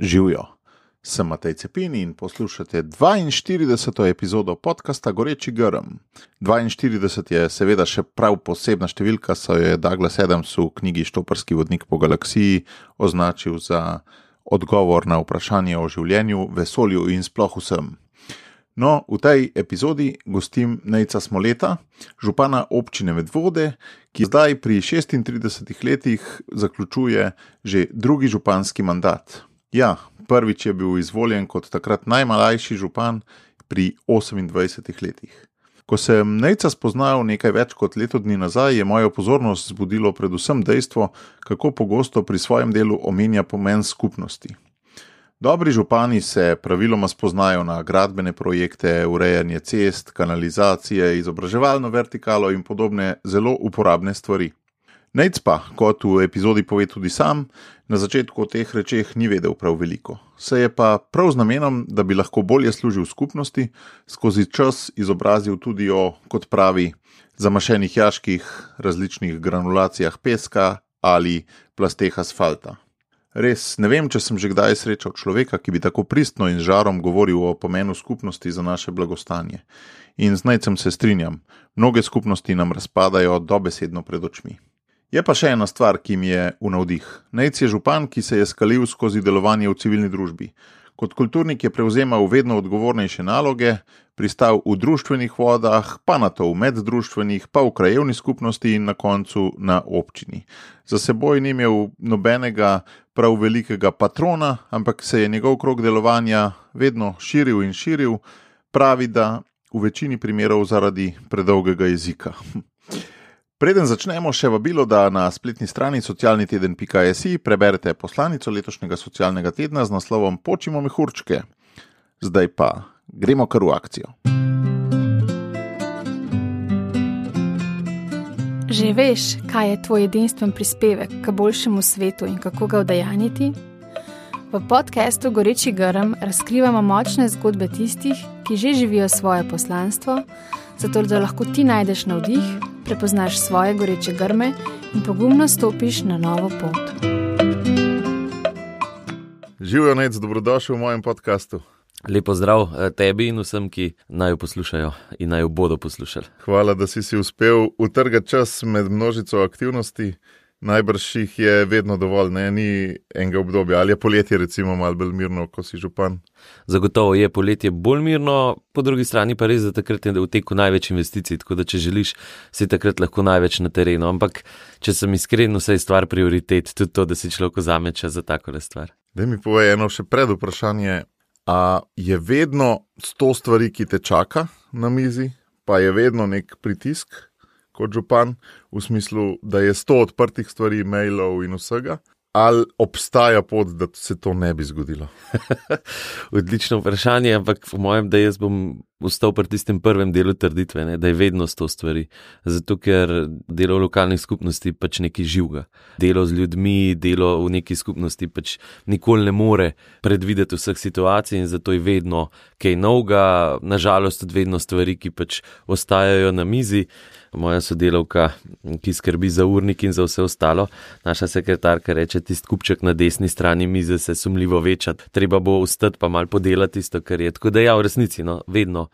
Živijo. Sem Matej Cepini in poslušate 42. epizodo podcasta Goreči grm. 42 je seveda še prav posebna številka, saj je Douglas Adams v knjigi Štoprski vodnik po galaksiji označil za odgovor na vprašanje o življenju, vesolju in sploh vsem. No, v tej epizodi gostim Nejca Smoleta, župana občine Medvode, ki zdaj pri 36 letih zaključuje že drugi županski mandat. Ja, prvič je bil izvoljen kot takrat najmlajši župan pri 28 letih. Ko sem Nejca spoznal nekaj več kot leto dni nazaj, je mojo pozornost zbudilo predvsem dejstvo, kako pogosto pri svojem delu omenja pomen skupnosti. Dobri župani se praviloma spoznajo na gradbene projekte, urejanje cest, kanalizacije, izobraževalno vertikalo in podobne zelo uporabne stvari. Nec pa, kot v epizodi pove tudi sam, na začetku o teh rečeh ni vedel prav veliko. Se je pa prav z namenom, da bi lahko bolje služil skupnosti, skozi čas izobrazil tudi o, kot pravi, zamašenih jaških, različnih granulacijah peska ali plasteh asfalta. Res ne vem, če sem že kdaj srečal človeka, ki bi tako pristno in žarom govoril o pomenu skupnosti za naše blagostanje. In z najcem se strinjam, mnoge skupnosti nam razpadajo dobesedno pred očmi. Je pa še ena stvar, ki mi je v navdih. Najc je župan, ki se je skalil skozi delovanje v civilni družbi. Kot kulturnik je prevzemal vedno odgovornejše naloge, pristal v družbenih vodah, pa na to v meddružbenih, pa v krajevni skupnosti in na koncu na občini. Za seboj ni imel nobenega prav velikega patrona, ampak se je njegov krog delovanja vedno širil in širil, pravi, da v večini primerov zaradi predolgega jezika. Preden začnemo, še vabilo, da na spletni strani socialniteden.js preberete poslanico letošnjega socialnega tedna z naslovom Počimo mehurčke. Zdaj pa gremo kar v akcijo. Že veš, kaj je tvoj edinstven prispevek k boljšemu svetu in kako ga udejaniti? V podkastu Goreči grm razkrivamo močne zgodbe tistih, ki že živijo svoje poslanstvo zato da lahko ti najdeš navdih, prepoznaš svoje goreče grme in pogumno stopiš na novo pot. Živijo nec, dobrodošli v mojem podkastu. Lepo zdrav eh, tebi in vsem, ki naj jo poslušajo in naj jo bodo poslušali. Hvala, da si si uspel utrgati čas med množico aktivnosti. Najbrž jih je vedno dovolj, ne? ni enega obdobja. Ali je poletje, recimo, malo bolj mirno, ko si župan? Zagotovo je poletje bolj mirno, po drugi strani pa res, da takrat je v teku največ investicij, tako da če želiš, si takrat lahko največ na terenu. Ampak, če sem iskren, vse je stvar prioritet, tudi to, da si človek vzame čas za tako stvar. Da mi povej eno še pred vprašanje. A je vedno sto stvari, ki te čaka na mizi, pa je vedno nek pritisk? Kot župan, v smislu, da je sto odprtih stvari, mailov in vsega, ali obstaja pot, da se to ne bi zgodilo? Odlično vprašanje, ampak po mojem, da jaz bom ostal pri tistem prvem delu trditve, ne, da je vedno sto stvari. Zato, ker delo v lokalnih skupnosti pač nekaj živega. Delo z ljudmi, delo v neki skupnosti pač nikoli ne more predvideti vseh situacij in zato je vedno kaj novega, nažalost, tudi vedno stvari, ki pač ostajajo na mizi moja sodelavka, ki skrbi za urnik in za vse ostalo, naša sekretarka reče: tisti kupček na desni strani mize se sumljivo veča, treba bo ustati pa mal podelati tisto, kar je. Tako da ja, v resnici, no, vedno,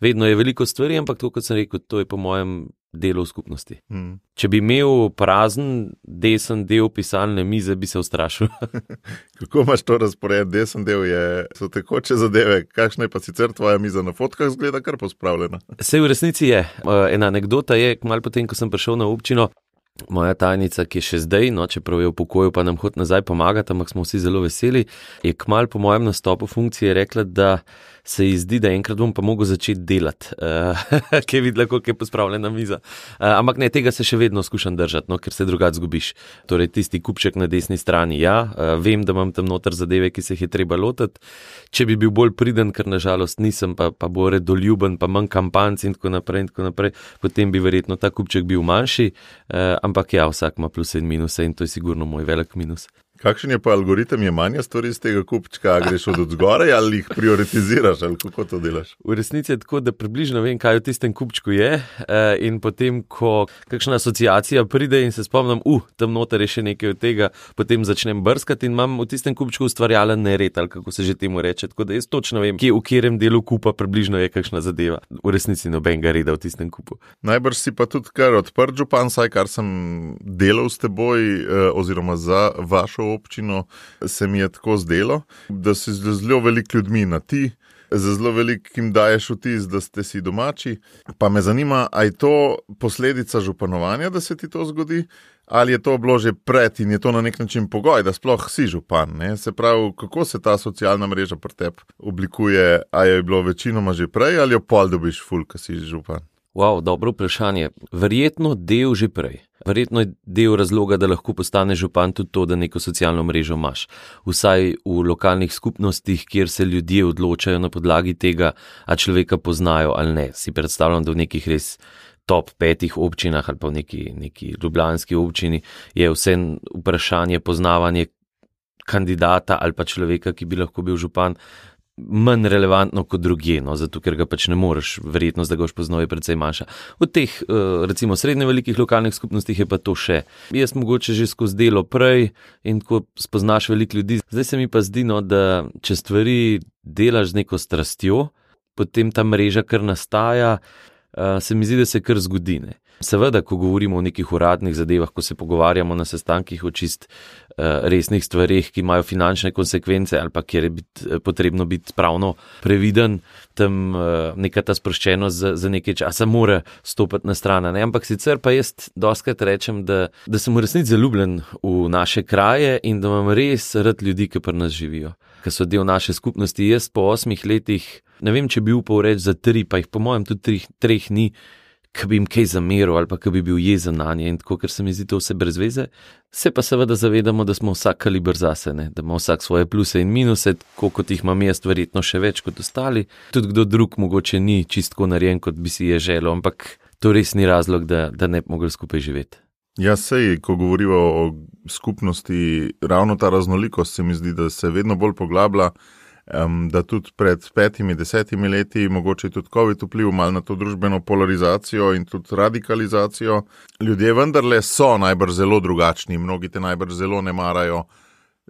vedno je veliko stvari, ampak to, kot sem rekel, to je po mojem delo v skupnosti. Mm. Če bi imel prazen, desen del pisalne mize, bi se ustrašil. Kako imaš to razpored, desen del je, so tekoče zadeve, kakšna je pa sicer tvoja miza na fotkah, zgleda kar pospravljena. Se v resnici je. Ena anekdota je, malo potem, ko sem prišel na občino. Moja tajnica, ki je še zdaj, no, čeprav je v pokoju, pa nam hod nazaj pomagati, ampak smo vsi zelo veseli, je kmalu po mojem nastopu funkcije rekla, da se ji zdi, da enkrat bom pa mogel začeti delati, uh, ki je videla, kako je pospravljena miza. Uh, ampak ne, tega se še vedno skušam držati, no, ker se drugače zgubiš. Torej, tisti kupček na desni strani, ja, uh, vem, da imam tam noter zadeve, ki se jih je treba lotiti. Če bi bil bolj priden, ker nažalost nisem, pa, pa bo redoljuben, pa manj kampanc in tako naprej, in tako naprej, potem bi verjetno ta kupček bil manjši. Uh, ampak ja, vsak ima plus in minuse in to je sigurno moj velik minus. Kakšen je pa algoritem jemanja stvari iz tega kupčka? A greš od zgoraj ali jih prioritiziraš, ali kako to delaš? V resnici je tako, da približno vem, kaj v tistem kupčku je. eh, In potem, ko kakšna asociacija pride in se spomnim, uh, tam noter je še nekaj od tega, potem začnem brskati in imam v tistem kupčku ustvarjalen nered, ali kako se že temu reče. Tako da jaz točno vem, kje v katerem delu kupa približno je kakšna zadeva. V resnici nobenega reda v tistem kupu. Najbrž si pa tudi kar odprt, župan, saj kar sem delal s teboj, eh, oziroma za vašo občino, se mi je tako zdelo, da si z zelo veliko ljudmi na ti. Za zelo velikim daješ vtis, da ste si domači. Pa me zanima, ali je to posledica županovanja, da se ti to zgodi, ali je to bilo že pred in je to na nek način pogoj, da sploh si župan. Ne? Se pravi, kako se ta socialna mreža pri tebi oblikuje, ali je bilo večinoma že prej ali jo pol dobiš ful, ki si župan. Wow, dobro vprašanje. Verjetno del že prej. Verjetno je del razloga, da lahko postaneš župan tudi to, da neko socialno mrežo imaš. Vsaj v lokalnih skupnostih, kjer se ljudje odločajo na podlagi tega, a človeka poznajo ali ne. Si predstavljam, da v nekih res top petih občinah ali pa v neki, neki ljubljanski občini je vse vprašanje poznavanje kandidata ali pa človeka, ki bi lahko bil župan, manj relevantno kot druge, no, zato ker ga pač ne moreš, verjetnost, da ga boš poznal, je precej manjša. V teh, eh, recimo, srednje velikih lokalnih skupnostih je pa to še. Jaz mogoče že skozi delo prej in ko spoznaš veliko ljudi. Zdaj se mi pa zdi, no, da če stvari delaš z neko strastjo, potem ta mreža, kar nastaja, eh, se mi zdi, da se kar zgodi. Ne. Seveda, ko govorimo o nekih uradnih zadevah, ko se pogovarjamo na sestankih o čist uh, resnih stvarih, ki imajo finančne konsekvence, ali pa kjer je bit, potrebno biti pravno previden, tam uh, neka ta sproščenost za, za nekaj časa mora stopiti na stran. Ne? Ampak sicer pa jaz doskrat rečem, da, da sem v resnici zaljubljen v naše kraje in da imam res rad ljudi, ki pri nas živijo, ki so del naše skupnosti. Jaz po osmih letih, ne vem, če bi upal reči za tri, pa jih po mojem tudi treh, treh ni ki bi jim kaj zameril ali pa ki bi bil jezen na nje in tako, ker se mi zdi to vse brez veze. Se pa seveda zavedamo, da smo vsak kaliber zase, ne? da ima vsak svoje pluse in minuse, tako kot jih imam jaz, verjetno še več kot ostali. Tudi kdo drug mogoče ni čistko narejen, kot bi si je želel, ampak to res ni razlog, da, da ne bi mogli skupaj živeti. Ja, sej, ko govorimo o skupnosti, ravno ta raznolikost se mi zdi, da se vedno bolj poglablja. Um, da tudi pred petimi, desetimi leti, mogoče tudi COVID vpliv malo na to družbeno polarizacijo in tudi radikalizacijo. Ljudje vendarle so najbrž zelo drugačni, mnogi te najbrž zelo ne marajo.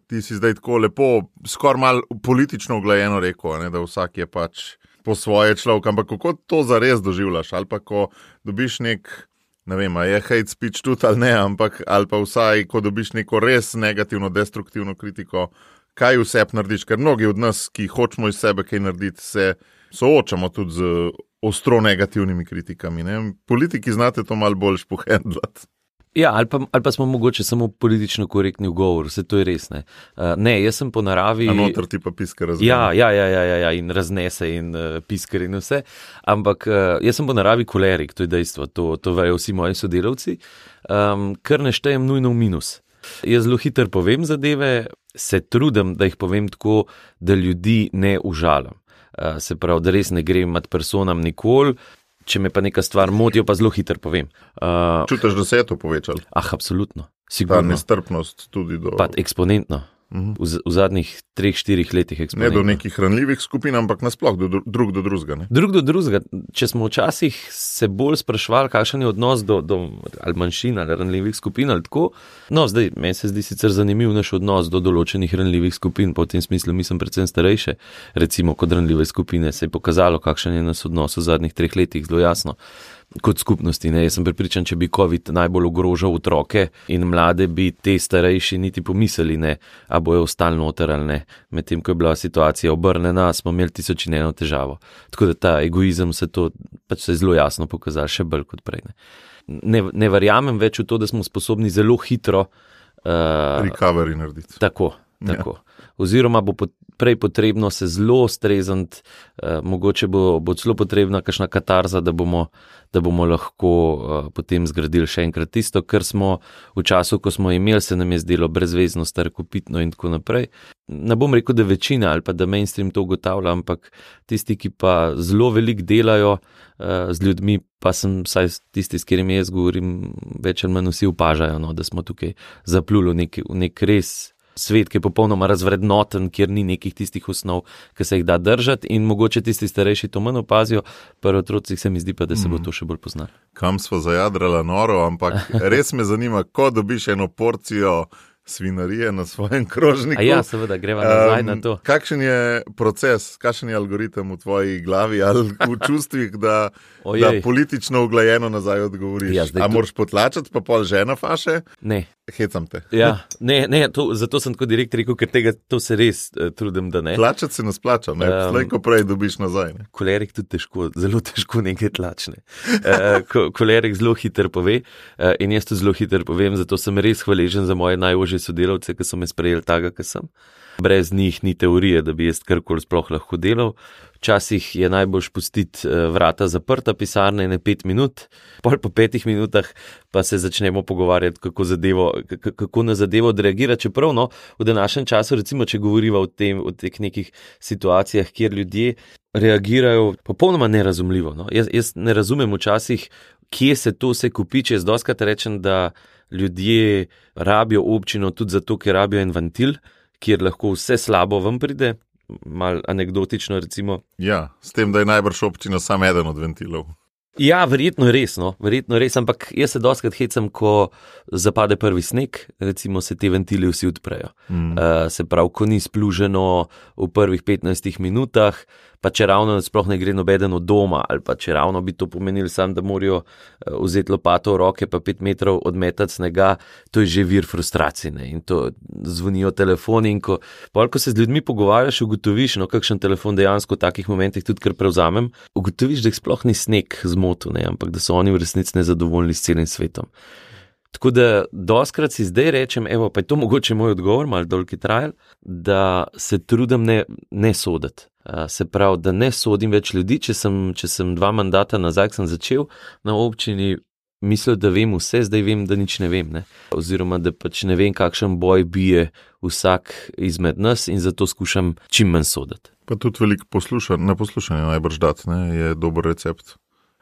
Ti si zdaj tako lepo, skoraj malo politično uglajeno rekel, ne, da vsak je pač po svoje človek. Ampak kako to zares doživljaš? Ali pa ko dobiš nek, ne vem, je hate speech tudi ali ne, ampak ali pa vsaj, ko dobiš neko res negativno, destruktivno kritiko kaj vse narediš, ker mnogi od nas, ki hočemo iz sebe kaj narediti, se soočamo tudi z ostro negativnimi kritikami. Ne? Politiki znate to malo bolj špohendlati. Ja, ali pa, ali pa smo mogoče samo politično korektni v govoru, vse to je res. Ne, uh, ne jaz sem po naravi. Notor ti pa piskar raznese. Ja, ja, ja, ja, ja, ja, in raznese in uh, piskar in vse. Ampak uh, jaz sem po naravi kolerik, to je dejstvo, to, to vejo vsi moji sodelavci, um, kar ne štejem nujno v minus. Jaz zelo hitro povem zadeve, se trudim, da jih povem tako, da ljudi ne užalim. Uh, se pravi, da res ne grem med personam nikoli. Če me pa neka stvar moti, pa zelo hitro povem. Uh, Čutiš, da se je to povečalo? Ah, absolutno. Ta Sigurno. nestrpnost tudi do. Pa eksponentno. Mhm. V, v zadnjih treh, štirih letih Ne eksponentno. do nekih ranljivih skupin, ampak nasploh do dru- drug do drugega. ne. Drug do drugega, če smo včasih se bolj sprašvali, kakšen je odnos do, do ali manjšin ali ranljivih skupin ali tako. No, zdaj meni se zdi sicer zanimiv naš odnos do določenih ranljivih skupin, pa v tem smislu mi smo predvsem starejše, recimo kot ranljive skupine, se je pokazalo, kakšen je nas odnos v zadnjih treh letih, zelo jasno. Kot skupnosti, ne? jaz sem pripričan, če bi COVID najbolj ogrožal otroke in mlade, bi te starejši niti pomislili, ne, a bojo ostali noter ali ne. Medtem ko je bila situacija obrnjena, smo imeli tisoč in eno težavo. Tako da ta egoizem se to pač se je zelo jasno pokazal, še bolj kot prej. Ne. Ne, ne verjamem več v to, da smo sposobni zelo hitro. Uh, Recovery narediti. tako. tako. Oziroma bo pot, prej potrebno se zelo strezniti, uh, mogoče bo, bo celo potrebna kakšna katarza, da bomo, da bomo lahko uh, potem zgradili še enkrat tisto, kar smo v času, ko smo imeli, se nam je zdelo brezvezno, starkopitno in tako naprej. Ne bom rekel, da večina ali pa da mainstream to ugotavlja, ampak tisti, ki pa zelo veliko delajo uh, z ljudmi, pa sem vsaj tisti, s katerimi jaz govorim, več ali manj vsi opažajo, no, da smo tukaj zapluli v nek, v nek res svet, ki je popolnoma razvrednoten, kjer ni nekih tistih osnov, ki se jih da držati, in mogoče tisti starejši to manj opazijo, pri otrocih se mi zdi pa, da se bo to še bolj poznalo. Kam smo zajadrali noro, ampak res me zanima, ko dobiš eno porcijo svinarije na svojem krožniku. A ja, seveda, greva nazaj Em, na to. Kakšen je proces, kakšen je algoritem v tvoji glavi ali v čustvih, da, da politično uglajeno nazaj odgovoriš? Ja, A tu- moraš potlačati, pa pol žena faše? Ne. Hecam te. Ja, ne, ne to, zato sem tako direkt rekel, ker tega to se res uh, trudim, da ne. Tlačati se ne splača, ne? Em, Slej, ko prej dobiš nazaj. Ne? Kolerik tudi težko, zelo težko nekaj tlačne. Uh, ko, kolerik zelo hitro pove uh, in jaz to zelo hitro povem, zato sem res hvaležen za moje najožje sodelavce, ki so me sprejeli tako, kot sem. Brez njih ni teorije, da bi jaz karkoli sploh lahko delal. Včasih je najbolj spustiti eh, vrata zaprta pisarne ne pet minut, pol po petih minutah pa se začnemo pogovarjati, kako, zadevo, kako na zadevo odreagira. Čeprav no, v današnjem času, recimo, če govorimo o, o teh nekih situacijah, kjer ljudje reagirajo popolnoma nerazumljivo. No. Jaz, jaz ne razumem včasih, kje se to vse kupiče. Jaz doskrat rečem, da ljudje rabijo občino tudi zato, ker rabijo en ventil, kjer lahko vse slabo vam pride. Mal anekdotično, recimo. Ja, s tem, da je najbrž občina samo eden od ventilov. Ja, verjetno je res, no, verjetno je res, ampak jaz se doskrat hecam, ko zapade prvi sneg, recimo se te ventili vsi odprejo. Mm. Uh, se pravi, ko ni spluženo v prvih 15 minutah, pa če ravno sploh ne gre nobeden od doma, ali pa če ravno bi to pomenili sam, da morajo uh, vzeti lopato v roke, pa 5 metrov odmetati snega, to je že vir frustracije. ne, In to zvonijo telefoni. In ko, pol, ko se z ljudmi pogovarjaš, ugotoviš, no, kakšen telefon dejansko v takih momentih tudi kar prevzamem, ugotoviš, da jih sploh ni sneg zmotil, ne, ampak da so oni v resnici nezadovoljni s celim svetom. Tako da doskrat si zdaj rečem, evo, pa je to mogoče moj odgovor, malo dolgi trajal, da se trudim ne, ne soditi. Se pravi, da ne sodim več ljudi. Če sem, če sem dva mandata nazaj, sem začel na občini, mislil, da vem vse, zdaj vem, da nič ne vem. Ne? Oziroma, da pač ne vem, kakšen boj bije vsak izmed nas in zato skušam čim manj soditi. Pa tudi veliko poslušanja, ne poslušanja najbrž dati, ne, je dober recept.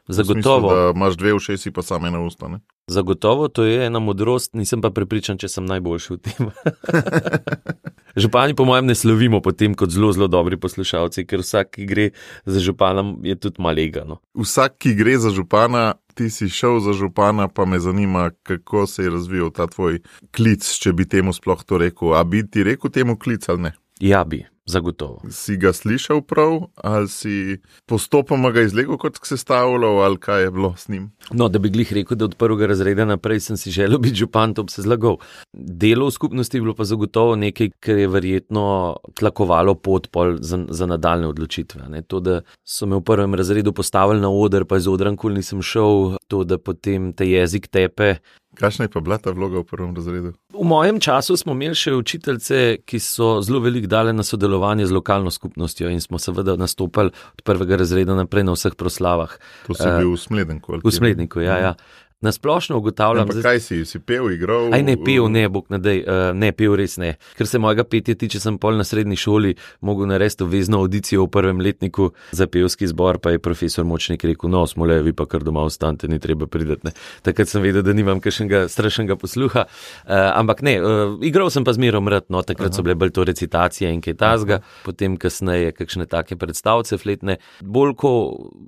Zagotovo. Smislu, imaš dve ušesi, pa samo ena usta. Ne? Zagotovo to je ena modrost, nisem pa prepričan, če sem najboljši v tem. Župani, po mojem, ne slovimo po tem kot zelo, zelo dobri poslušalci, ker vsak, ki gre za županom, je tudi malega. No. Vsak, ki gre za župana, ti si šel za župana, pa me zanima, kako se je razvijal ta tvoj klic, če bi temu sploh to rekel. A bi ti rekel temu klic ali ne? Ja, bi, zagotovo. Si ga slišal prav, ali si postopoma ga izlegel kot sestavljal, ali kaj je bilo s njim? No, da bi glih rekel, da od prvega razreda naprej sem si želel biti župan, to bi se zlagal. Delo v skupnosti je bilo pa zagotovo nekaj, kar je verjetno tlakovalo pot pol za, za nadaljne odločitve. Ne. To, da so me v prvem razredu postavili na oder, pa iz odra nikoli nisem šel, to, da potem te jezik tepe. Kakšna je pa bila ta vloga v prvem razredu? V mojem času smo imeli še učiteljice, ki so zelo veliko dale na sodelovanje z lokalno skupnostjo in smo seveda nastopali od prvega razreda naprej na vseh proslavah. To si Eh, bil v Smledniku. ali V kje? Smledniku, ja, ja. Na splošno ugotavljam, Ampak kaj si, si pel, igral? Aj ne pel, ne, bog ne dej, uh, ne pel res ne. Ker se mojega petja tiče, sem pol na srednji šoli mogel narediti obvezno audicijo v prvem letniku za pevski zbor, pa je profesor močnik rekel, no, smo le, vi pa kar doma ostanete, ni treba prideti. Ne. Takrat sem vedel, da nimam kakšnega strašnega posluha, uh, ampak ne, uh, igral sem pa zmerom rad, no, takrat so bile bolj to recitacije in kaj tasga, potem kasneje kakšne take predstavce fletne. Bolj ko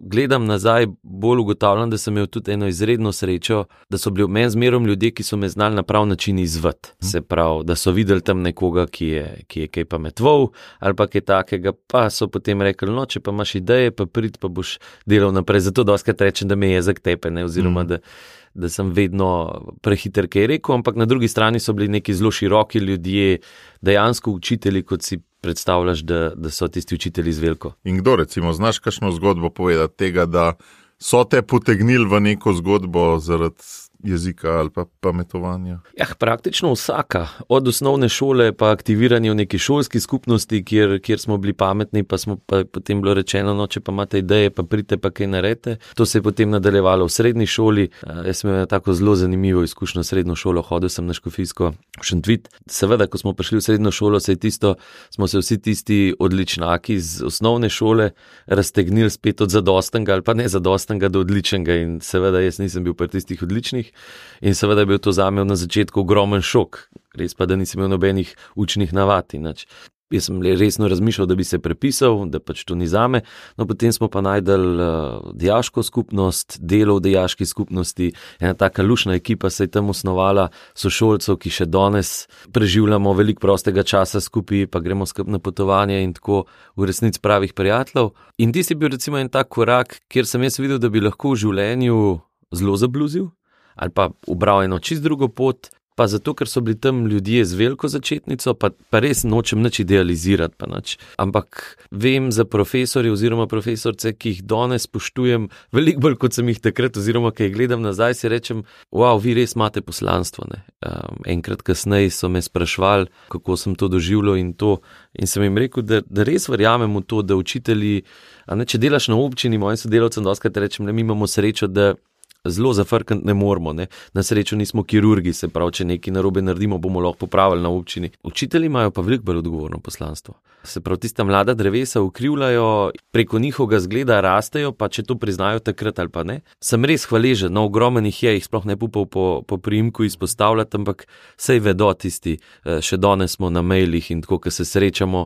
gledam nazaj, bolj ugotavljam, da sem imel tudi eno izredno srečo, da so bili v meni zmerom ljudje, ki so me znali na prav način izvati. Se pravi, da so videli tam nekoga, ki je, ki je kaj pametval ali pa kaj takega, pa so potem rekli, no, če pa imaš ideje, pa prid, pa boš delal naprej. Zato doskrat rečem, da me jezik tepe, ne, oziroma da, da sem vedno prehiter, kaj rekel, ampak na drugi strani so bili neki zelo široki ljudje, dejansko učitelji, kot si predstavljaš, da, da so tisti učitelji z veliko. In kdo, recimo, znaš kakšno zgodbo povedati tega, da so te potegnili v neko zgodbo zaradi jezika ali pa pametovanja? Ja, praktično vsaka, od osnovne šole pa aktiviranje v neki šolski skupnosti, kjer, kjer smo bili pametni, pa smo pa potem bilo rečeno, no, če pa imate ideje, pa pridite pa kaj naredite. To se je potem nadaljevalo v srednji šoli. Eh, Jaz sem imel tako zelo zanimivo izkušnjo s srednjo šolo, hodil sem na Škofijsko v Šentvit. Seveda, ko smo prišli v srednjo šolo, se je tisto, smo se vsi tisti odličnaki iz osnovne šole raztegnili spet od zadostnega ali pa ne zadostnega do odličnega in seveda jaz nisem bil pri tistih odličnih. Učnih. In seveda je bil to za me na začetku ogromen šok, res pa, da nisem imel nobenih učnih navad. Inač. Jaz sem resno razmišljal, da bi se prepisal, da pač to ni za me. No, potem smo pa najdel uh, diaško skupnost, delo v diaški skupnosti, ena taka lušna ekipa se je tam osnovala, sošolcev, ki še danes preživljamo veliko prostega časa skupaj, pa gremo skupaj na potovanje in tako v resnici pravih prijateljev. In ti si bil recimo en tak korak, kjer sem jaz videl, da bi lahko v življenju zelo zabluzil. Ali pa ubral eno čist drugo pot, pa zato, ker so bili tam ljudje z veliko začetnico, pa, pa res nočem nič idealizirati. Nič. Ampak vem za profesorje oziroma profesorce, ki jih danes spoštujem, veliko bolj kot sem jih takrat, oziroma ki jih gledam nazaj, si rečem, wow, vi res imate poslanstvo. Um, enkrat kasneje so me sprašvali, kako sem to doživljal in to. In sem jim rekel, da, da res verjamem v to, da učitelji, ne, če delaš na občini, mojim sodelavcem, da oskrat rečem, da mi imamo srečo, da zelo zafrkniti ne moremo. Ne? Na srečo nismo kirurgi, se pravi, če nekaj narobe naredimo, bomo lahko popravili na občini. Učitelji imajo pa veliko bolj odgovorno poslanstvo. Se pravi, tista mlada drevesa ukrivljajo, preko njihovega zgleda rastejo, pa če to priznajo takrat ali pa ne. Sem res hvaležen, no, ogromen jih je, jih sploh ne upal po, po primku izpostavljati, ampak sej vedo tisti, eh, še danes smo na mailih in tako, ko se srečamo,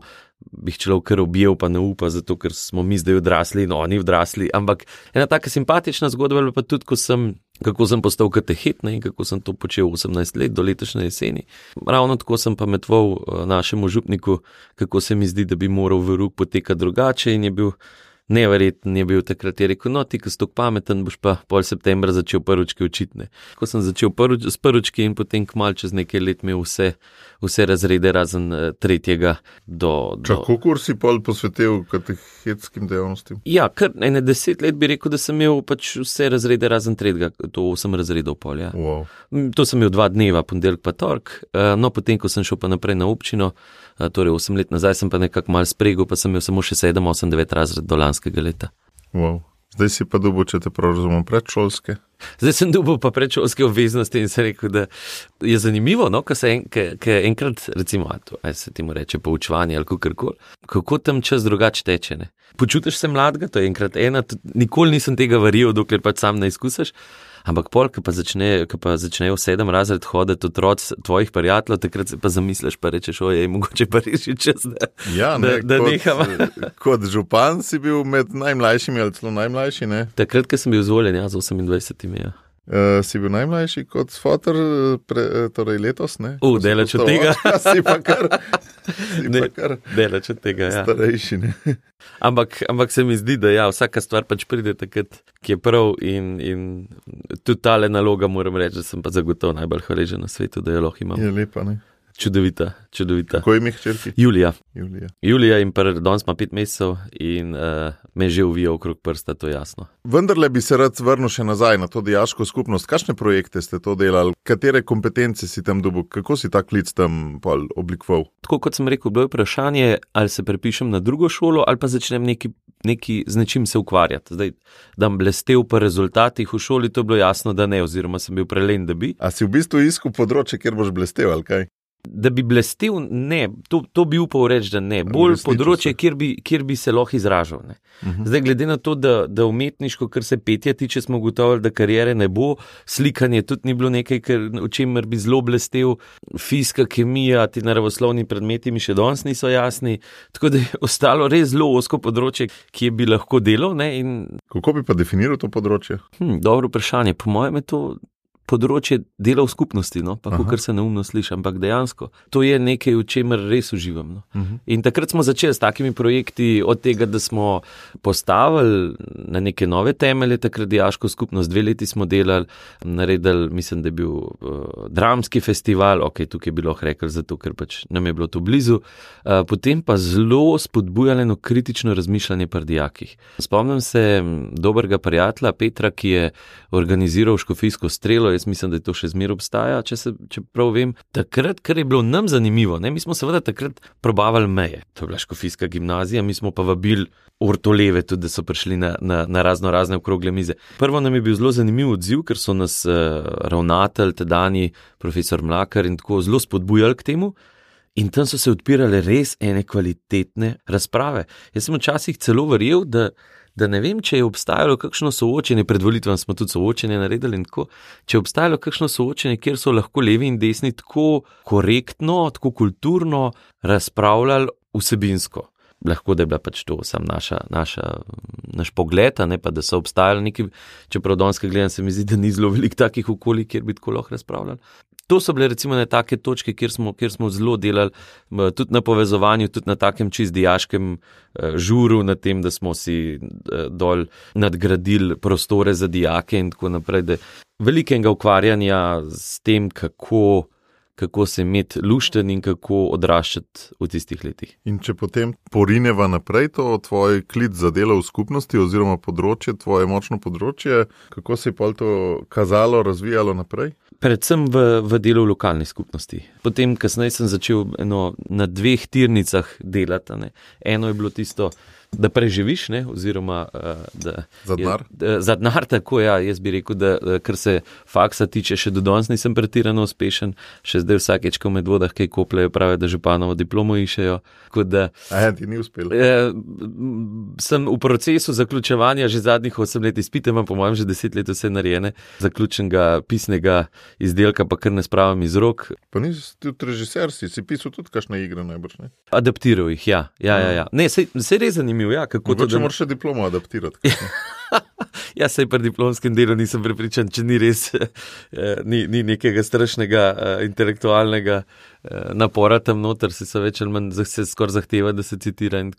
bi jih človek kar objel, pa ne upa, zato ker smo mi zdaj odrasli in oni odrasli. Ampak ena taka simpatična zgodba je pa tudi, ko sem, kako sem postal katehetna in kako sem to počel 18 let do letošnje jeseni. Ravno tako sem pametval eh, našemu župniku, kako se mi zdi, da bi moral v rok potekati drugače in je bil neverjeten je bil takrat, je rekel: No, ti, ki si tako pameten, boš pa pol septembra začel prvički učitne. Ko sem začel prvič, s prvički in potem kmal čez nekaj let imel vse, vse razrede, razen uh, tretjega. Do, do... Kako si pol posvetil katehetskim dejavnostim? Ja, kar ene deset let bi rekel, da sem imel pač vse razrede, razen tretjega, to osem razredov pol. Ja. Wow. To sem imel dva dneva, ponedeljek pa tork, uh, no potem, ko sem šel pa naprej na občino torej 8 let nazaj sem pa nekako mal spregel, pa sem imel samo še 7, 8, 9 razred do lanskega leta. Wow. Zdaj si pa dubo, če te prav razumem, predšolske. Zdaj sem dubo pa predšolske obveznosti in se rekel, da je zanimivo, no, ko se en, enkrat, recimo, aj se ti mu reče poučevanje ali kakorkoli, kako tam čas drugače teče. Ne? Počutiš se mladega, to je enkrat ena, nikoli nisem tega verjel, dokler pač sam ne izkusiš. Ampak pol, ki pa, začne, pa začnejo sedem razred hoditi otroci tvojih prijateljev, takrat se pa zamisliš, pa rečeš, ojej, mogoče pa reči čas, da, ja, ne, da, da kot, neham. kot župan si bil med najmlajšimi ali celo najmlajši, ne? Takrat, ko sem bil izvoljen, ja, z 28. Ja. Uh, si bil najmlajši kot fotor, pre, torej letos? Uf, delač od tega. si pa kar. Delač od tega. Ja. Starejši. ampak, ampak se mi zdi, da ja, vsaka stvar pač pride takrat, ki je prav. In, in tudi ta le naloga, moram reči, da sem pa zagotovo najbolj hvaležen na svetu, da jo lahko imam. Je lepa, ne? Čudovita, čudovita. Kako je ime hčerki? Julija. Julija. Julija in danes ima pet mesecev in uh, me že uvija okrog prsta, to je jasno. Vendar le bi se rad vrnil še nazaj na to diaško skupnost. Kakšne projekte ste to delali, katere kompetence si tam dobil, kako si ta klic tam oblikoval? Tako kot sem rekel, bilo je vprašanje, ali se prepišem na drugo šolo ali pa začnem neki. Neki z nečim se ukvarjati. Zdaj, da bi blestev po rezultatih v šoli, to je bilo jasno, da ne, oziroma sem bil prelen, da bi. A si v bistvu iskal področje, kjer boš blestev ali kaj? Da bi blestel, ne, to, to bi upal reči, da ne. Bolj področje, kjer bi, kjer bi se lahko izražal. Uh mhm. -huh. Zdaj, glede na to, da, da umetniško, kar se petja tiče, smo ugotovili, da karijere ne bo, slikanje tudi ni bilo nekaj, kar, o čemer bi zelo blestev, fizika, kemija, ti naravoslovni predmeti mi še danes niso jasni. Tako da je ostalo res zelo osko področje, ki bi lahko delal. In... Kako bi pa definiral to področje? Hm, dobro vprašanje. Po mojem je to področje dela v skupnosti, no, pa kar se neumno sliši, ampak dejansko to je nekaj, v čemer res uživam. No. Uh mhm. -huh. In takrat smo začeli s takimi projekti, od tega, da smo postavili na neke nove temelje, takrat diaško skupnost, dve leti smo delali, naredili, mislim, da je bil uh, dramski festival, ok, tukaj je bilo rekel, zato ker pač nam je bilo to blizu, uh, potem pa zelo spodbujalo kritično razmišljanje pri dijakih. Spomnim se dobrega prijatelja Petra, ki je organiziral škofijsko strelo jaz mislim, da to še zmeraj obstaja, če, se, če prav vem. Takrat, kar je bilo nam zanimivo, ne? mi smo seveda takrat probavali meje. To je bila škofijska gimnazija, mi smo pa vabili ortoleve, tudi da so prišli na, na, na razno razne okrogle mize. Prvo nam je bil zelo zanimiv odziv, ker so nas uh, ravnatelj, tedajni profesor Mlakar in tako zelo spodbujali k temu. In tam so se odpirale res ene kvalitetne razprave. Jaz sem včasih celo verjel, da, da ne vem, če je obstajalo kakšno soočenje, pred volitvami smo tudi soočenje naredili, tako, če je obstajalo kakšno soočenje, kjer so lahko levi in desni tako korektno, tako kulturno razpravljali vsebinsko. Lahko da je bila pač to sam naša, naša, naš pogled, ne pa da so obstajali neki, čeprav danes, gledam, se mi zdi, da ni zelo veliko takih okolij, kjer bi tako lahko razpravljali. To so bile recimo ne take točke, kjer smo, kjer smo zelo delali, tudi na povezovanju, tudi na takem čist diaškem žuru, na tem, da smo si dol nadgradili prostore za dijake in tako naprej. Velikega ukvarjanja s tem, kako kako se imeti lušten in kako odraščati v tistih letih. In če potem porineva naprej to tvoj klic za delo v skupnosti oziroma področje, tvoje močno področje, kako se je pa to kazalo, razvijalo naprej? Predvsem v, v delu v lokalni skupnosti. Potem, kasneje sem začel eno, na dveh tirnicah delati. Ne. Eno je bilo tisto, da preživiš, ne, oziroma da, za denar. Za denar, tako ja, jaz bi rekel, da kar se faksa tiče, še do danes nisem pretirano uspešen, še zdaj vsakeč, ko med vodah kaj kopljajo, pravijo, da županovo diplomo iščejo. Ja, ti ni uspel. Eh, sem v procesu zaključevanja že zadnjih 8 let izpite, imam po mojem že 10 let vse narejene, zaključenega pisnega izdelka pa kar ne spravim iz rok. Pa nisi tudi režiser, si, si pisal tudi kakšne igre najbrž, ne? Adaptiral jih, ja. ja, ja, ja. Ne, se, se res zanimivo, ja, kako Mogoče to da... moraš še diplomo adaptirati. ja, sej pri diplomskem delu nisem prepričan, če ni res, ni, ni nekega strašnega intelektualnega napora tam noter, se so več ali manj se skoraj zahteva, da se citira. In,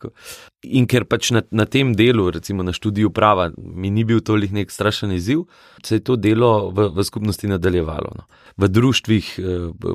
in ker pač na, na tem delu, recimo na študiju prava, mi ni bil tolik nek strašen izziv, se je to delo v, v skupnosti nadaljevalo. No. V društvih,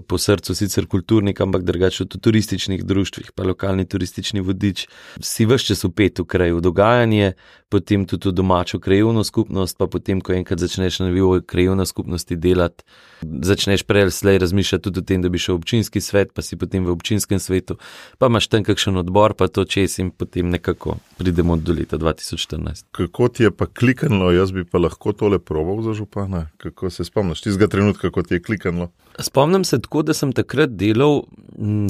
po srcu sicer kulturnik, ampak drugače v turističnih društvih, pa lokalni turistični vodič, si vse čas upet v kraju dogajanje, potem tudi v domačo krajovno skupnost, pa potem, ko enkrat začneš na nivoju krajovne skupnosti delati, začneš prej slej razmišljati tudi o tem, da bi šel v občinski svet, pa si potem v občinskem svetu, pa imaš tam kakšen odbor, pa to čez in potem nekako pridemo do leta 2014. Kako ti je pa kliknilo, jaz bi pa lahko tole probal za župana? Kako se spomniš tistega trenutka, ko ti je kliknilo? Spomnim se tako, da sem takrat delal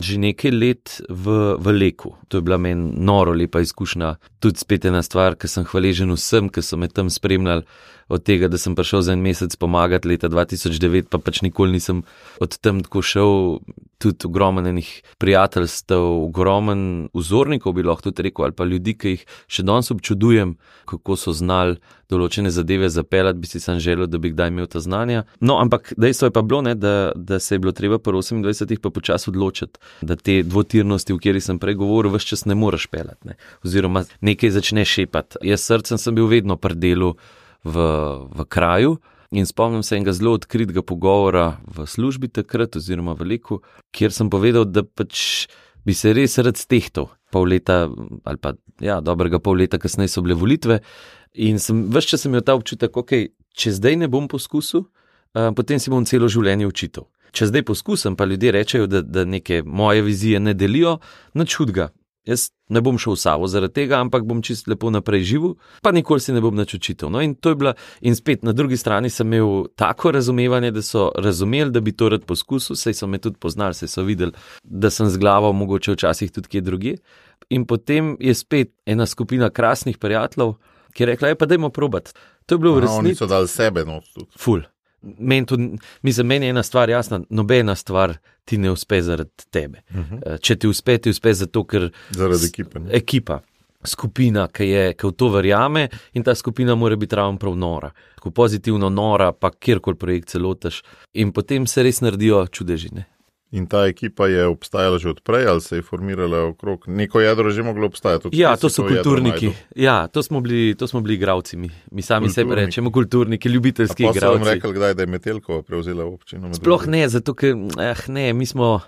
že nekaj let v, v Leku. To je bila meni noro lepa izkušnja. Tudi spet ena stvar, ki sem hvaležen vsem, ki so me tam spremljali. Od tega, da sem prišel za en mesec pomagati leta 2009, pa pač nikoli nisem od tam tako šel, tudi ogromen enih prijateljstev, ogromen vzornikov bi lahko tudi rekel, ali pa ljudi, ki jih še danes občudujem, kako so znali določene zadeve zapeljati, bi si sam želel, da bi kdaj imel ta znanja. No, ampak dejstvo je pa bilo, ne, da, da se je bilo treba po 28-ih pa počasi odločiti, da te dvotirnosti, o kateri sem prej govoril, vse čas ne moreš peljati, ne. oziroma nekaj začne šepati. Jaz srcem sem bil vedno pri delu v, v kraju. In spomnim se enega zelo odkritega pogovora v službi takrat, oziroma v Leku, kjer sem povedal, da pač bi se res rad stehtal. Pol leta, ali pa ja, dobrega pol leta kasneje so bile volitve, in sem, vse čas sem imel ta občutek, ok, če zdaj ne bom poskusil, uh, potem si bom celo življenje učitelj. Če zdaj poskusim, pa ljudje rečejo, da, da neke moje vizije ne delijo, nič hudega. Jaz ne bom šel v Savo zaradi tega, ampak bom čist lepo naprej živel, pa nikoli si ne bom več učitelj. No, in to je bila, in spet na drugi strani sem imel tako razumevanje, da so razumeli, da bi to rad poskusil, saj so me tudi poznali, saj so videli, da sem z glavo, mogoče včasih tudi kje drugje. In potem je spet ena skupina krasnih prijateljev, ki je rekla: Je pa dajmo probat. To je bilo v resnici. Oni so dali sebe, no, tudi. Ful. Meni, tudi, mislim, meni je ena stvar jasna, nobena stvar ti ne uspe zaradi tebe. Uh -huh. Če ti uspe, ti uspe zato, ker. Zaradi ekipe. Ne? Ekipa, skupina, ki, je, ki v to verjame in ta skupina mora biti ravno prav nora. Tako pozitivno nora, pa kjerkoli projekt celotaš. In potem se res naredijo čudežine. In ta ekipa je obstajala že odprej, ali se je formirala okrog neko jedro, že moglo obstajati? Ja, to so kulturniki. Ja, to smo bili, to smo bili igravci. Mi, mi sami sebi rečemo kulturniki, ljubiteljski igravci. Kaj sem rekel, kdaj, da je Metelkova prevzela občino? Sploh ne, zato ker eh, ne, mi smo.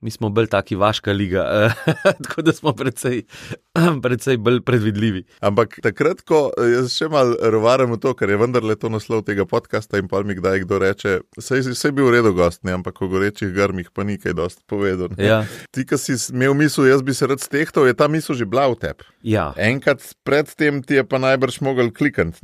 Mi smo bolj taki vaška liga, tako da smo precej, precej bolj predvidljivi. Ampak takrat, ko jaz še malo rovaram v to, ker je vendarle to naslov tega podcasta in pa mi kdaj kdo reče, vse je bil v redu gost, ne? ampak o gorečih grmih pa ni kaj dosti povedal. Ja. Ti, ki si imel misel, jaz bi se rad stehtal, je ta misel že bila v tebi. Ja. Enkrat predtem ti je pa najbrž mogel klikati,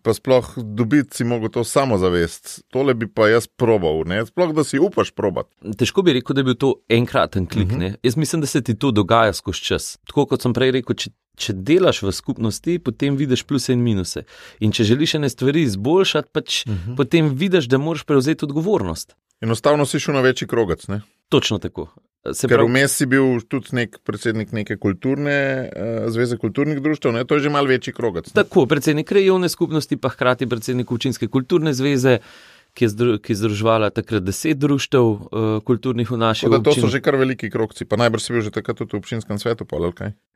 pa sploh dobiti si mogel to samozavest. Tole bi pa jaz probal, ne? sploh da si upaš probat. Težko bi rekel, da je bil to enkraten klik. Uh -huh. Jaz mislim, da se ti to dogaja skozi čas. Tako kot sem prej rekel, če, če delaš v skupnosti, potem vidiš pluse in minuse. In če želiš ene stvari izboljšati, pač uh -huh. potem vidiš, da moraš prevzeti odgovornost. Enostavno si šel na večji krogac. Ne? Točno tako. Se Ker vmes si bil tudi nek predsednik neke kulturne uh, zveze kulturnih društv, ne? to je že mal večji krogac. Ne? Tako, predsednik krajovne skupnosti, pa hkrati predsednik učinske kulturne zveze ki je združovala takrat deset društev uh, kulturnih v naši državi. To so že kar veliki krokci, pa najbrž si bil že takrat tudi v občinskem svetu. Pa,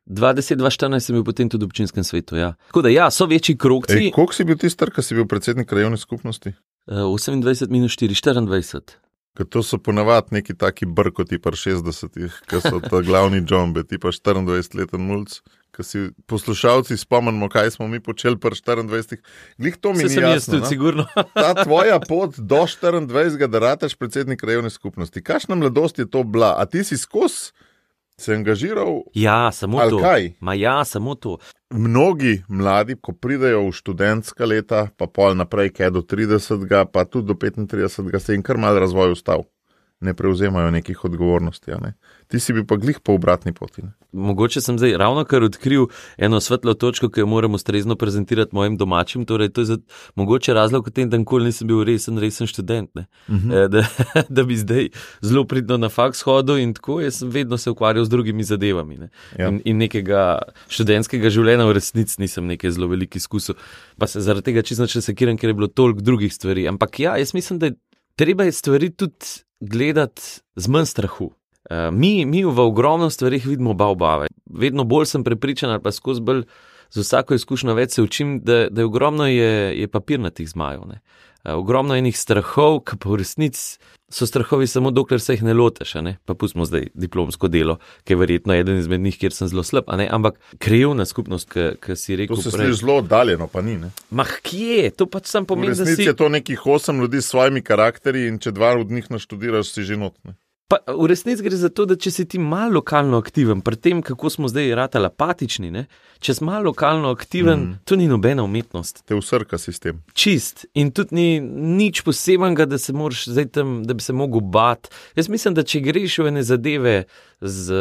20-2014 sem bil potem tudi v občinskem svetu. Ja. Tako da ja, so večji krokci. Koliko si bil ti star, ki si bil predsednik krajovne skupnosti? Uh, 28 minus 4, 24. Ker to so ponavadi neki taki brkoti, pa 60-ih, ki so ta glavni džombe, ti pa 24-leten mulj ki si poslušalci spomnimo, kaj smo mi počeli pri 24. Glih to mi je jasno. No? Ta tvoja pot do 24. da rateš predsednik krajovne skupnosti. Kakšna mladost je to bila? A ti si skozi se angažiral? Ja, samo to. Kaj? Ma ja, samo to. Mnogi mladi, ko pridejo v študentska leta, pa pol naprej, kaj do 30, pa tudi do 35, se jim kar mal razvoj ustav ne prevzemajo nekih odgovornosti. Ne? Ti si bi pa glih po obratni poti. Ne? Mogoče sem zdaj ravno kar odkril eno svetlo točko, ki jo moram ustrezno prezentirati mojim domačim. Torej, to je za, mogoče razlog v tem, da nikoli nisem bil resen, resen študent. Uh mhm. -huh. e, da, da bi zdaj zelo pridno na faks hodil in tako, jaz sem vedno se ukvarjal z drugimi zadevami. Ne? Ja. In, in nekega študentskega življenja v resnici nisem nekaj zelo velik izkusil. Pa se zaradi tega čisto če sekiram, ker je bilo toliko drugih stvari. Ampak ja, jaz mislim, da je treba je stvari tudi gledati z manj strahu. Uh, mi, mi v ogromno stvarih vidimo baobave. Vedno bolj sem prepričan, ali pa skozi bolj z vsako izkušnjo več se učim, da, da je ogromno je, je papirnatih zmajev. Uh, ogromno enih strahov, ki pa v resnici so strahovi samo dokler se jih ne loteš. Ne? Pa pustimo zdaj diplomsko delo, ki je verjetno eden izmed njih, kjer sem zelo slab. Ampak krivna skupnost, ki si rekel. To se sliši zelo oddaljeno, pa ni. Ne? Mah, kje? To pač sem pomenil. V resnici si... je to nekih osem ljudi s svojimi karakteri in če dva od njih naštudiraš, si že notne. Pa v resnici gre za to, da če si ti malo lokalno aktiven, pri tem, kako smo zdaj ratali apatični, ne? če si malo lokalno aktiven, mm. to ni nobena umetnost. Te usrka sistem. Čist in tudi ni nič posebenega, da se moraš zdaj tam, da bi se mogel bat. Jaz mislim, da če greš v ene zadeve z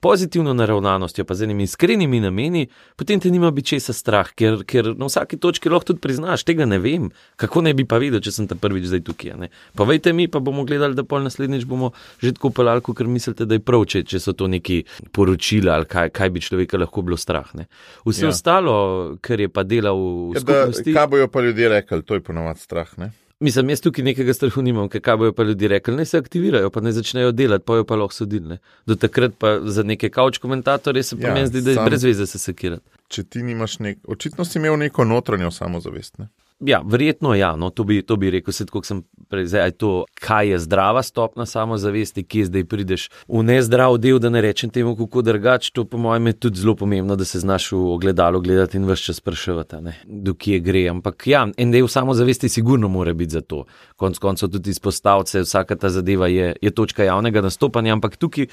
pozitivno naravnanostjo, pa z enimi iskrenimi nameni, potem te nima biti česa strah, ker, ker na vsaki točki lahko tudi priznaš, tega ne vem, kako ne bi pa videl, če sem ta prvič zdaj tukaj. Povejte mi, pa bomo gledali, da pol naslednjič bomo že tako pelali, ker mislite, da je prav, če, če so to neki poročila ali kaj, kaj bi človeka lahko bilo strah. Ne? Vse ja. ostalo, kar je pa delal v skupnosti. Kaj bojo pa ljudje rekli, to je ponovadi strah. Ne? Mislim, jaz tukaj nekega strahu nimam, kaj bojo pa ljudje rekli. Naj se aktivirajo, pa naj začnejo delati, pa jo pa lahko sodili. Do takrat pa za neke kavč komentatorje se pa ja, meni zdi, da je brez veze se sekirati. Če ti nimaš nek, očitno si imel neko notranjo samozavest. Ne? Ja, verjetno ja, no, to, bi, to bi rekel, se tako sem prezaj. To, kaj je zdrava stopna samozavesti, kje zdaj prideš v nezdrav del, da ne rečem temu, kako drugače. To, po mojem, je tudi zelo pomembno, da se znaš v ogledalo gledati in vse čas spraševati, do kje gre. Ampak ja, en del samozavesti sigurno mora biti za to. Konec koncev tudi izpostavljate, vsaka ta zadeva je, je točka javnega nastopanja, ampak tukaj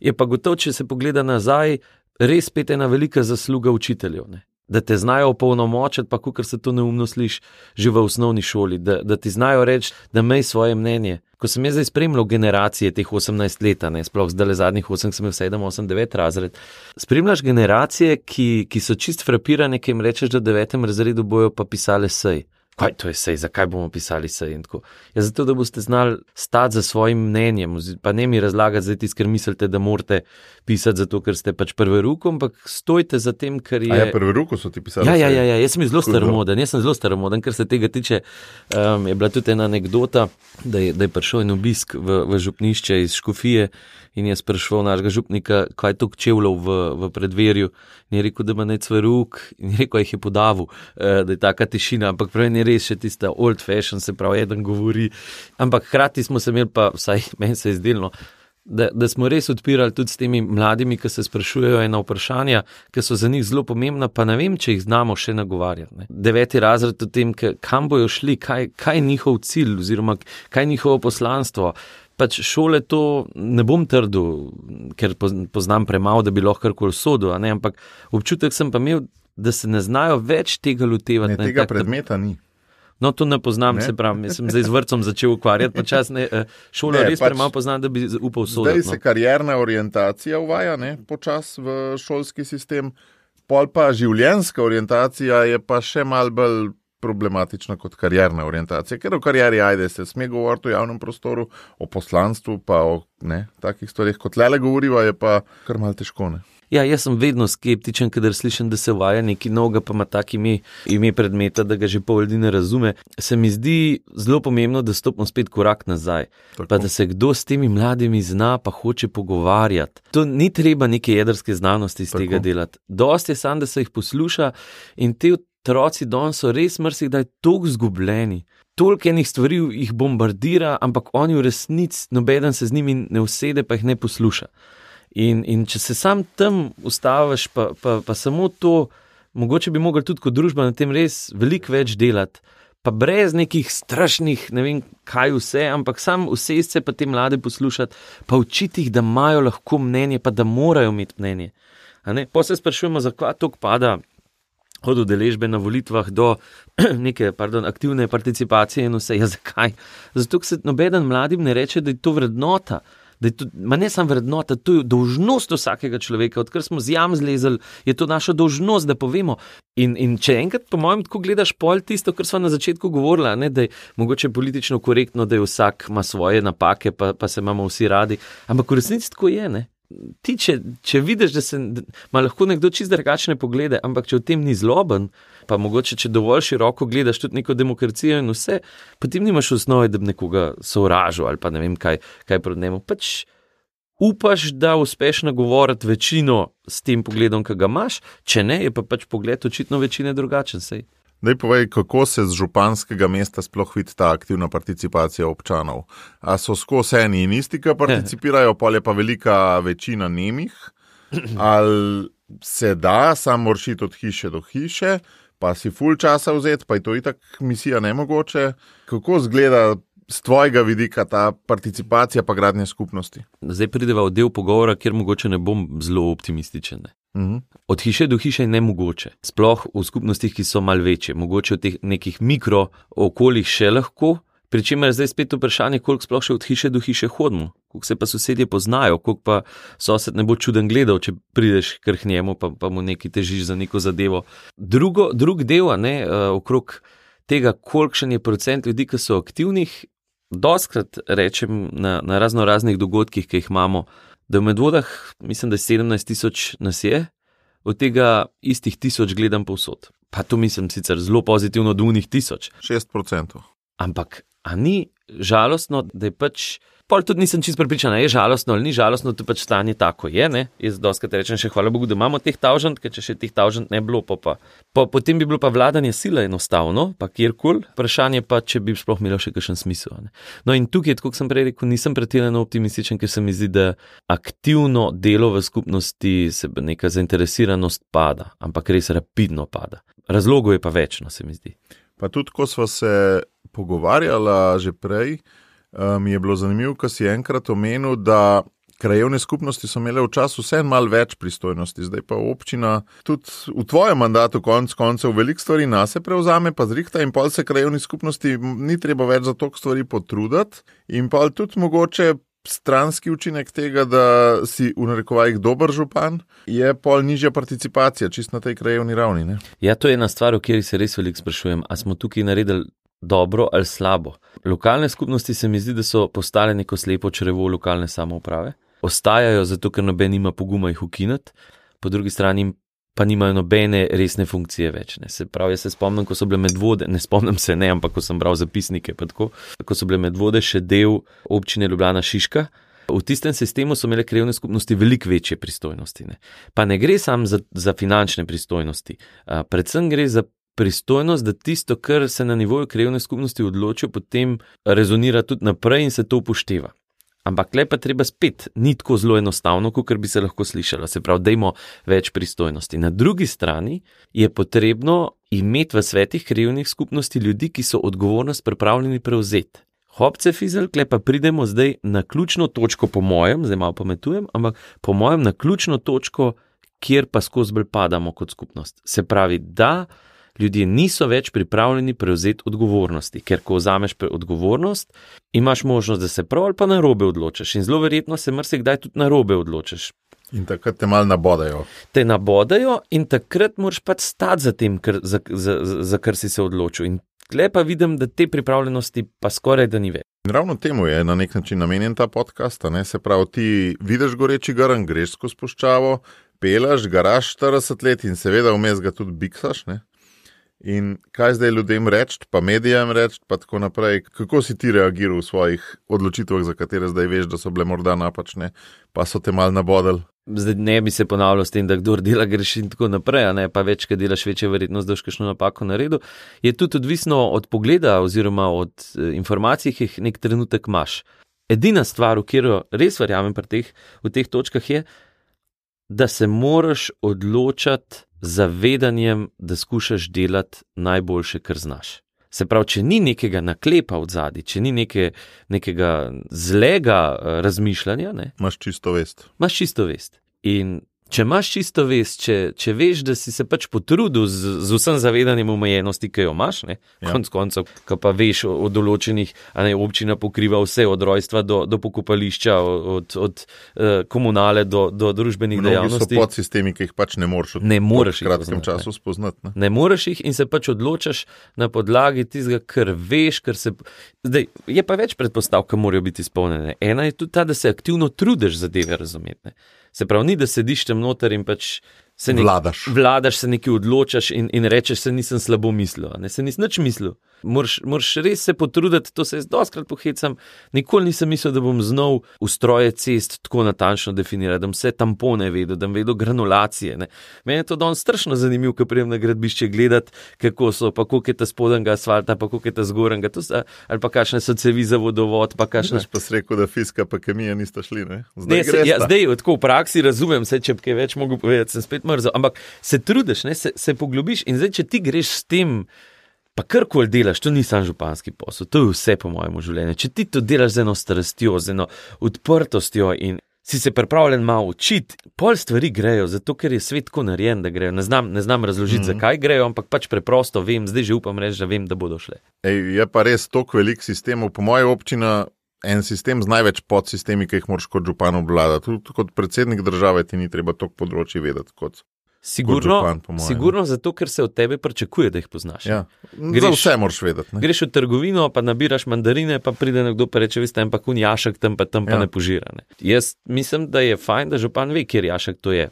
je pa gotovo, če se pogleda nazaj, res spet ena velika zasluga učiteljev. Ne? Da te znajo opolnomočiti, pa kar se to neumno sliši že v osnovni šoli, da, da ti znajo reči, da imej svoje mnenje. Ko sem jaz zdaj spremljal generacije teh 18 let, ne sploh zdaj le zadnjih 8, sem imel 7, 8, 9 razred. Spremljaš generacije, ki, ki so čist frapirane, ki jim rečeš, da v 9. razredu bojo pa pisali sej. Kaj to je sej, zakaj bomo pisali sej? Ja, zato, da boste znali stati za svojim mnenjem, pa ne mi razlagati, zdaj tiskar mislite, da morate pisati zato, ker ste pač prvi ruko, ampak stojite za tem, ker je. Ja, prvi ruko so ti pisali. Ja, ja, ja, ja, jaz sem zelo staromoden, jaz sem zelo staromoden, ker se tega tiče. Um, je bila tudi ena anekdota, da je, da je prišel en obisk v, v župnišče iz Škofije in je sprašval našega župnika, kaj je to čevlov v, v predverju. In je rekel, da ima necve rok, in je rekel, jih je podavil, eh, da je taka tišina, ampak pravi, ni res še tista old fashion, se pravi, eden govori. Ampak hkrati smo se imeli, pa vsaj meni se je zdelo. Da, da smo res odpirali tudi s temi mladimi, ki se sprašujejo ena vprašanja, ki so za njih zelo pomembna, pa ne vem, če jih znamo še nagovarjati. Ne. Deveti razred o tem, kam bojo šli, kaj, kaj je njihov cilj, oziroma kaj je njihovo poslanstvo pač šole to ne bom trdil, ker poznam premalo, da bi lahko karkoli sodel, ampak občutek sem pa imel, da se ne znajo več tega lotevati. Ne, tega tak, predmeta ni. No, to ne poznam, Ne. ne? se pravi, sem zdaj z vrtcem začel ukvarjati, počas ne, eh, šolo Ne, res pač premalo poznam, da bi upal Zdaj soditi. se No. karjerna orientacija uvaja ne, počas v šolski sistem, pol pa življenjska orientacija je pa še mal bolj problematična kot karjerna orientacija, ker o karieri ajde se sme govoriti v javnem prostoru, o poslanstvu pa o ne, takih stvarih, kot lele govoriva, je pa kar mal težko. Ne. Ja, jaz sem vedno skeptičen, kadar slišim, da se uvaja nekaj novega, pa ima tak ime, ime predmeta, da ga že pol ljudi ne razume. Se mi zdi zelo pomembno, da stopimo spet korak nazaj. Tako. Pa da se kdo s temi mladimi zna, pa hoče pogovarjati. To ni treba neke jedrske znanosti iz Tako. tega delati. Dost je samo, da se jih posluša in te otroci danes so res mrsikdaj tako zgubljeni. Toliko enih stvari jih bombardira, ampak oni v resnici, nobeden se z njimi ne usede, pa jih ne posluša. In, in če se sam tam ustaviš, pa, pa, pa samo to, mogoče bi mogli tudi kot družba na tem res veliko več delati. Pa brez nekih strašnih, ne vem kaj vse, ampak sam vse se pa te mlade poslušati, pa učiti jih, da imajo lahko mnenje, pa da morajo imeti mnenje. Pa se sprašujemo, zakaj to pada od udeležbe na volitvah do neke pardon, aktivne participacije in vse. Ja, zakaj? Zato, ker se nobeden mladim ne reče, da je to vrednota. Da je to, ma ne samo vrednota, to je dolžnost vsakega človeka. Odkar smo z jam zlezali, je to naša dolžnost, da povemo. In, in če enkrat, po mojem, tako gledaš pol tisto, kar smo na začetku govorili, ne, da je mogoče politično korektno, da je vsak ima svoje napake, pa, pa se imamo vsi radi. Ampak v resnici tako je. Ne? Ti, če, če vidiš, da se ima lahko nekdo čist drugačne poglede, ampak če v tem ni zloben, pa mogoče če dovolj široko gledaš tudi neko demokracijo in vse, potem nimaš osnove, da bi nekoga sovražil ali pa ne vem kaj, kaj proti njemu. Pač upaš, da uspeš nagovoriti večino s tem pogledom, ki ga imaš, če ne, je pa pač pogled očitno večine drugačen. Sej. Daj povej, kako se z županskega mesta sploh vidi ta aktivna participacija občanov. A so skozi eni in isti, ki participirajo, pa je pa velika večina nemih, ali se da, samo moraš iti od hiše do hiše, pa si full časa vzeti, pa je to itak misija nemogoče. Kako zgleda z tvojega vidika ta participacija pa gradnje skupnosti? Zdaj prideva v del pogovora, kjer mogoče ne bom zelo optimističen. Ne. Mhm. Od hiše do hiše je ne mogoče, sploh v skupnostih, ki so mal večje, mogoče v teh nekih mikro okoljih še lahko. Pričemer je zdaj spet vprašanje, koliko sploh še od hiše do hiše hodimo, koliko se pa sosedje poznajo, koliko pa sosed ne bo čuden gledal, če prideš k njemu, pa, pa mu nekaj težiš za neko zadevo. Drugo, drug del, ne, uh, okrog tega, kolikšen je procent ljudi, ki so aktivnih, doskrat rečem na, na razno raznih dogodkih, ki jih imamo, da v medvodah, mislim, da je 17 tisoč nas je, od tega istih tisoč gledam povsod. Pa to mislim sicer zelo pozitivno, do unih tisoč. 6%. Ampak, a ni žalostno, da je pač. Pol tudi nisem čist pripričana, je žalostno ali ni žalostno, to pač stanje tako je. Ne? Jaz doskrat rečem še hvala Bogu, da imamo teh tavžant, ker če še teh tavžant ne bi bilo, pa, pa, pa potem bi bilo pa vladanje sila enostavno, pa kjerkoli. Vprašanje pa, če bi sploh imelo še kakšen smisel. Ne? No in tukaj, kot sem prej rekel, nisem pretirano optimističen, ker se mi zdi, da aktivno delo v skupnosti, se neka zainteresiranost pada, ampak res rapidno pada. Razlogov je pa več, no se mi zdi. Pa tudi, ko smo se pogovarjali že prej, mi je bilo zanimivo, ko si enkrat omenil, da krajevne skupnosti so imele včasih vse malo več pristojnosti, zdaj pa občina tudi v tvojem mandatu, konc koncev, veliko stvari na se prevzame, pa zrihta in pol se krajevni skupnosti ni treba več za toliko stvari potruditi, in pa tudi mogoče. Stranski učinek tega, da si v narekovajih dober župan, je pol nižja participacija, čist na tej krajevni ravni. Ne? Ja, to je ena stvar, o kateri se res veliko sprašujem. Ali smo tukaj naredili dobro ali slabo? Lokalne skupnosti se mi zdi, da so postale neko slepo črevo lokalne samouprave. Ostajajo zato, ker noben ima poguma jih ukiniti, po drugi strani pa nimajo nobene resne funkcije več. Ne. Se pravi, jaz se spomnim, ko so bile medvode, ne spomnim se ne, ampak ko sem bral zapisnike, tako, ko so bile medvode še del občine Ljubljana Šiška. V tistem sistemu so imele krajevne skupnosti veliko večje pristojnosti. Ne. Pa ne gre samo za, za finančne pristojnosti, a, predvsem gre za pristojnost, da tisto, kar se na nivoju krajevne skupnosti odločijo, potem rezonira tudi naprej in se to upošteva. Ampak le pa treba spet, ni tako zelo enostavno, kot bi se lahko slišalo. Se pravi, da imamo več pristojnosti. Na drugi strani je potrebno imeti v svetih krajevnih skupnosti ljudi, ki so odgovornost pripravljeni prevzeti. Hopce fizel, klej pa pridemo zdaj na ključno točko, po mojem, zdaj malo pametujem, ampak po mojem na ključno točko, kjer pa skozi bolj padamo kot skupnost. Se pravi, da ljudje niso več pripravljeni prevzeti odgovornosti, ker ko vzameš odgovornost, imaš možnost, da se prav ali pa na robe odločiš in zelo verjetno se mrsikdaj tudi na robe odločiš. In takrat te malo nabodajo. Te nabodajo in takrat moraš pač stati za tem, kar, za, za, za, za kar si se odločil. In tle pa vidim, da te pripravljenosti pa skoraj da ni več. In ravno temu je na nek način namenjen ta podcast. Se pravi, ti vidiš goreči grn, greš skozi puščavo, pelaš, garaš 40 let in seveda vmes ga tudi biksaš. Ne? In kaj zdaj ljudem reči, pa medijem reči, pa tako naprej, kako si ti reagiral v svojih odločitvah, za katere zdaj veš, da so bile morda napačne, pa so te mal nabodali. Zdaj ne bi se ponavljal s tem, da kdo dela greši in tako naprej, ne pa več, kaj delaš, večja verjetnost, da boš kakšno napako naredil. Je tudi odvisno od pogleda oziroma od eh, informacij, ki jih nek trenutek imaš. Edina stvar, v katero res verjamem teh, v teh točkah, je, da se moraš odločati z zavedanjem, da skušaš delati najboljše, kar znaš. Se pravi, če ni nekega naklepa v zadnji, če ni neke, nekega zlega eh, razmišljanja, ne, imaš čisto vest. Imaš čisto vest. In če imaš čisto vest, če, če veš, da si se pač potrudil z, z vsem zavedanjem omejenosti, ki jo imaš, ne, ja. konc koncev, ki pa veš o, o določenih, a ne občina pokriva vse od rojstva do, do pokopališča, od, od, uh, komunale do, do družbenih Mnogi dejavnosti. To so podsistemi, ki jih pač ne moreš v kratkem poznat, času spoznati. Ne. ne moreš jih in se pač odločaš na podlagi tistega, kar veš, kar se. Zdaj, je pa več predpostavk, ki morajo biti izpolnjene. Ena je tudi ta, da se aktivno trudiš zadeve razumeti. Se pravi, ni da sediš tam noter in pač se nekaj vladaš. Vladaš se nekaj odločaš in, in rečeš, se nisem slabo mislil, ne se nisem nič mislil. Moraš res se potruditi, to se jaz doskrat pohecam. Nikoli nisem mislil, da bom znal ustroje cest tako natančno definirati, da bom vse tampone vedel, da bom vedel granulacije. Ne. Meni je to danes strašno zanimivo, ko prijem na gradbišče gledati, kako so, pa koliko je ta spodnjega asfalta, pa koliko je ta zgornjega, ali pa kakšne so cevi za vodovod. Pa kakšne... pa si rekel, da fiska pa kemija nista šli. Zdaj, ne, se, ja, zdaj tako v praksi razumem, se, če bi kaj več mogel povedati, sem spet mrzel. Ampak se trudiš, ne, se, se poglobiš in zdaj, če ti greš s tem pa karkoli delaš, to ni samo županski posel, to je vse po mojem življenju. Če ti to delaš z eno strastjo, z eno odprtostjo in si se pripravljen malo učiti, pol stvari grejo, zato ker je svet tako narejen, da grejo. Ne znam, ne znam razložiti, mm -hmm. zakaj grejo, ampak pač preprosto vem, zdaj že upam reči, da vem, da bodo šle. Ej, je pa res toliko velik sistemov, po mojem občina. En sistem z največ podsistemi, ki jih moraš kot župan obvladati. Tudi kot predsednik države ti ni treba toliko področji vedeti kot Sigurno, župan, sigurno zato, ker se od tebe pričakuje, da jih poznaš. Ja. Greš, vse moraš vedeti. Ne? Greš v trgovino, pa nabiraš mandarine, pa pride nekdo in reče: Veste, ampak un jašek tam pa tam ja. pa ne požira. Ne? Jaz mislim, da je fajn, da župan ve, kjer jašek to je.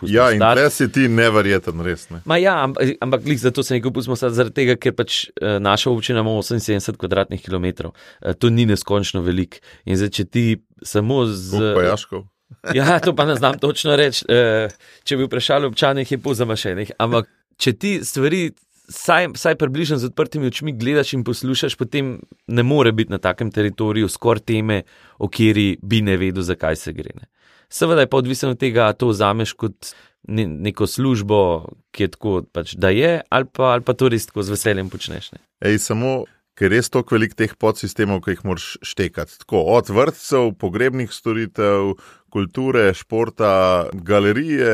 Pusti ja, in res si ti neverjeten, res. Ne? Ja, ampak, ampak zato se nekaj pustimo zaradi tega, ker pač uh, naša občina ima 78 km2. Uh, to ni neskončno velik. In zdaj, če ti samo z. Upajaškov. Ja, to pa ne znam točno reči. Eh, če bi vprašali občanih, je po zamašenih. Ampak če ti stvari, saj, saj približno z odprtimi očmi gledaš in poslušaš, potem ne more biti na takem teritoriju skoraj teme, o kateri bi ne vedel, zakaj se gre. Ne. Seveda je pa odvisno od tega, ali to vzameš kot ne, neko službo, ki je tako, pač, da je, ali pa, ali pa to res tako z veseljem počneš. Ej, samo ker je res toliko teh podsistemov, ki jih moraš štekati. Tako, od vrtcev, pogrebnih storitev, kulture, športa, galerije,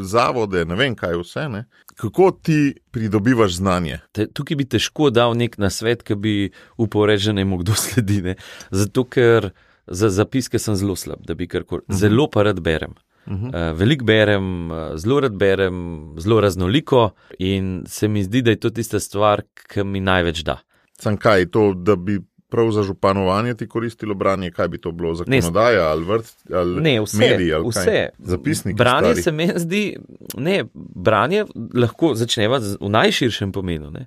zavode, ne vem kaj vse. Ne? Kako ti pridobivaš znanje? Te, tukaj bi težko dal nek nasvet, ki bi uporežen ne mogel slediti. Zato, ker za zapiske sem zelo slab, da bi karkoli. Uh mhm. -huh. Zelo pa rad berem. Uh -huh. uh, Veliko berem, uh, zelo rad berem, zelo raznoliko in se mi zdi, da je to tista stvar, ki mi največ da. Sam kaj, to, da bi prav za županovanje ti koristilo branje, kaj bi to bilo, zakonodaja ali vrt, ali ne, vse, mediji, ali vse. Zapisniki. Branje stari. se mi zdi, ne, branje lahko začneva v najširšem pomenu. Ne.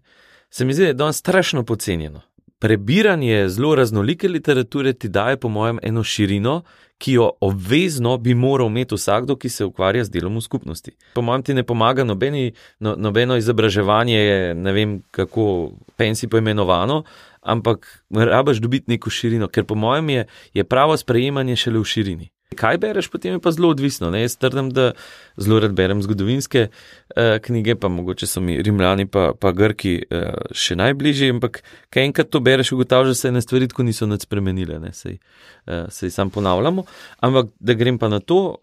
Se mi zdi, da je danes strašno pocenjeno. Prebiranje zelo raznolike literature ti daje, po mojem, eno širino, ki jo obvezno bi moral imeti vsakdo, ki se ukvarja z delom v skupnosti. Po mojem, ti ne pomaga nobeni, no, nobeno izobraževanje, ne vem kako pensi poimenovano, ampak rabaš dobiti neko širino, ker po mojem je, je pravo sprejemanje šele v širini. Kaj bereš, potem je pa zelo odvisno. Ne? Jaz trdim, da zelo rad berem zgodovinske uh, knjige, pa mogoče so mi Rimljani pa, pa Grki uh, še najbližji, ampak kaj enkrat to bereš, ugotavljaš, da se ene stvari tako niso nad spremenile, se jih uh, sam ponavljamo. Ampak da grem pa na to,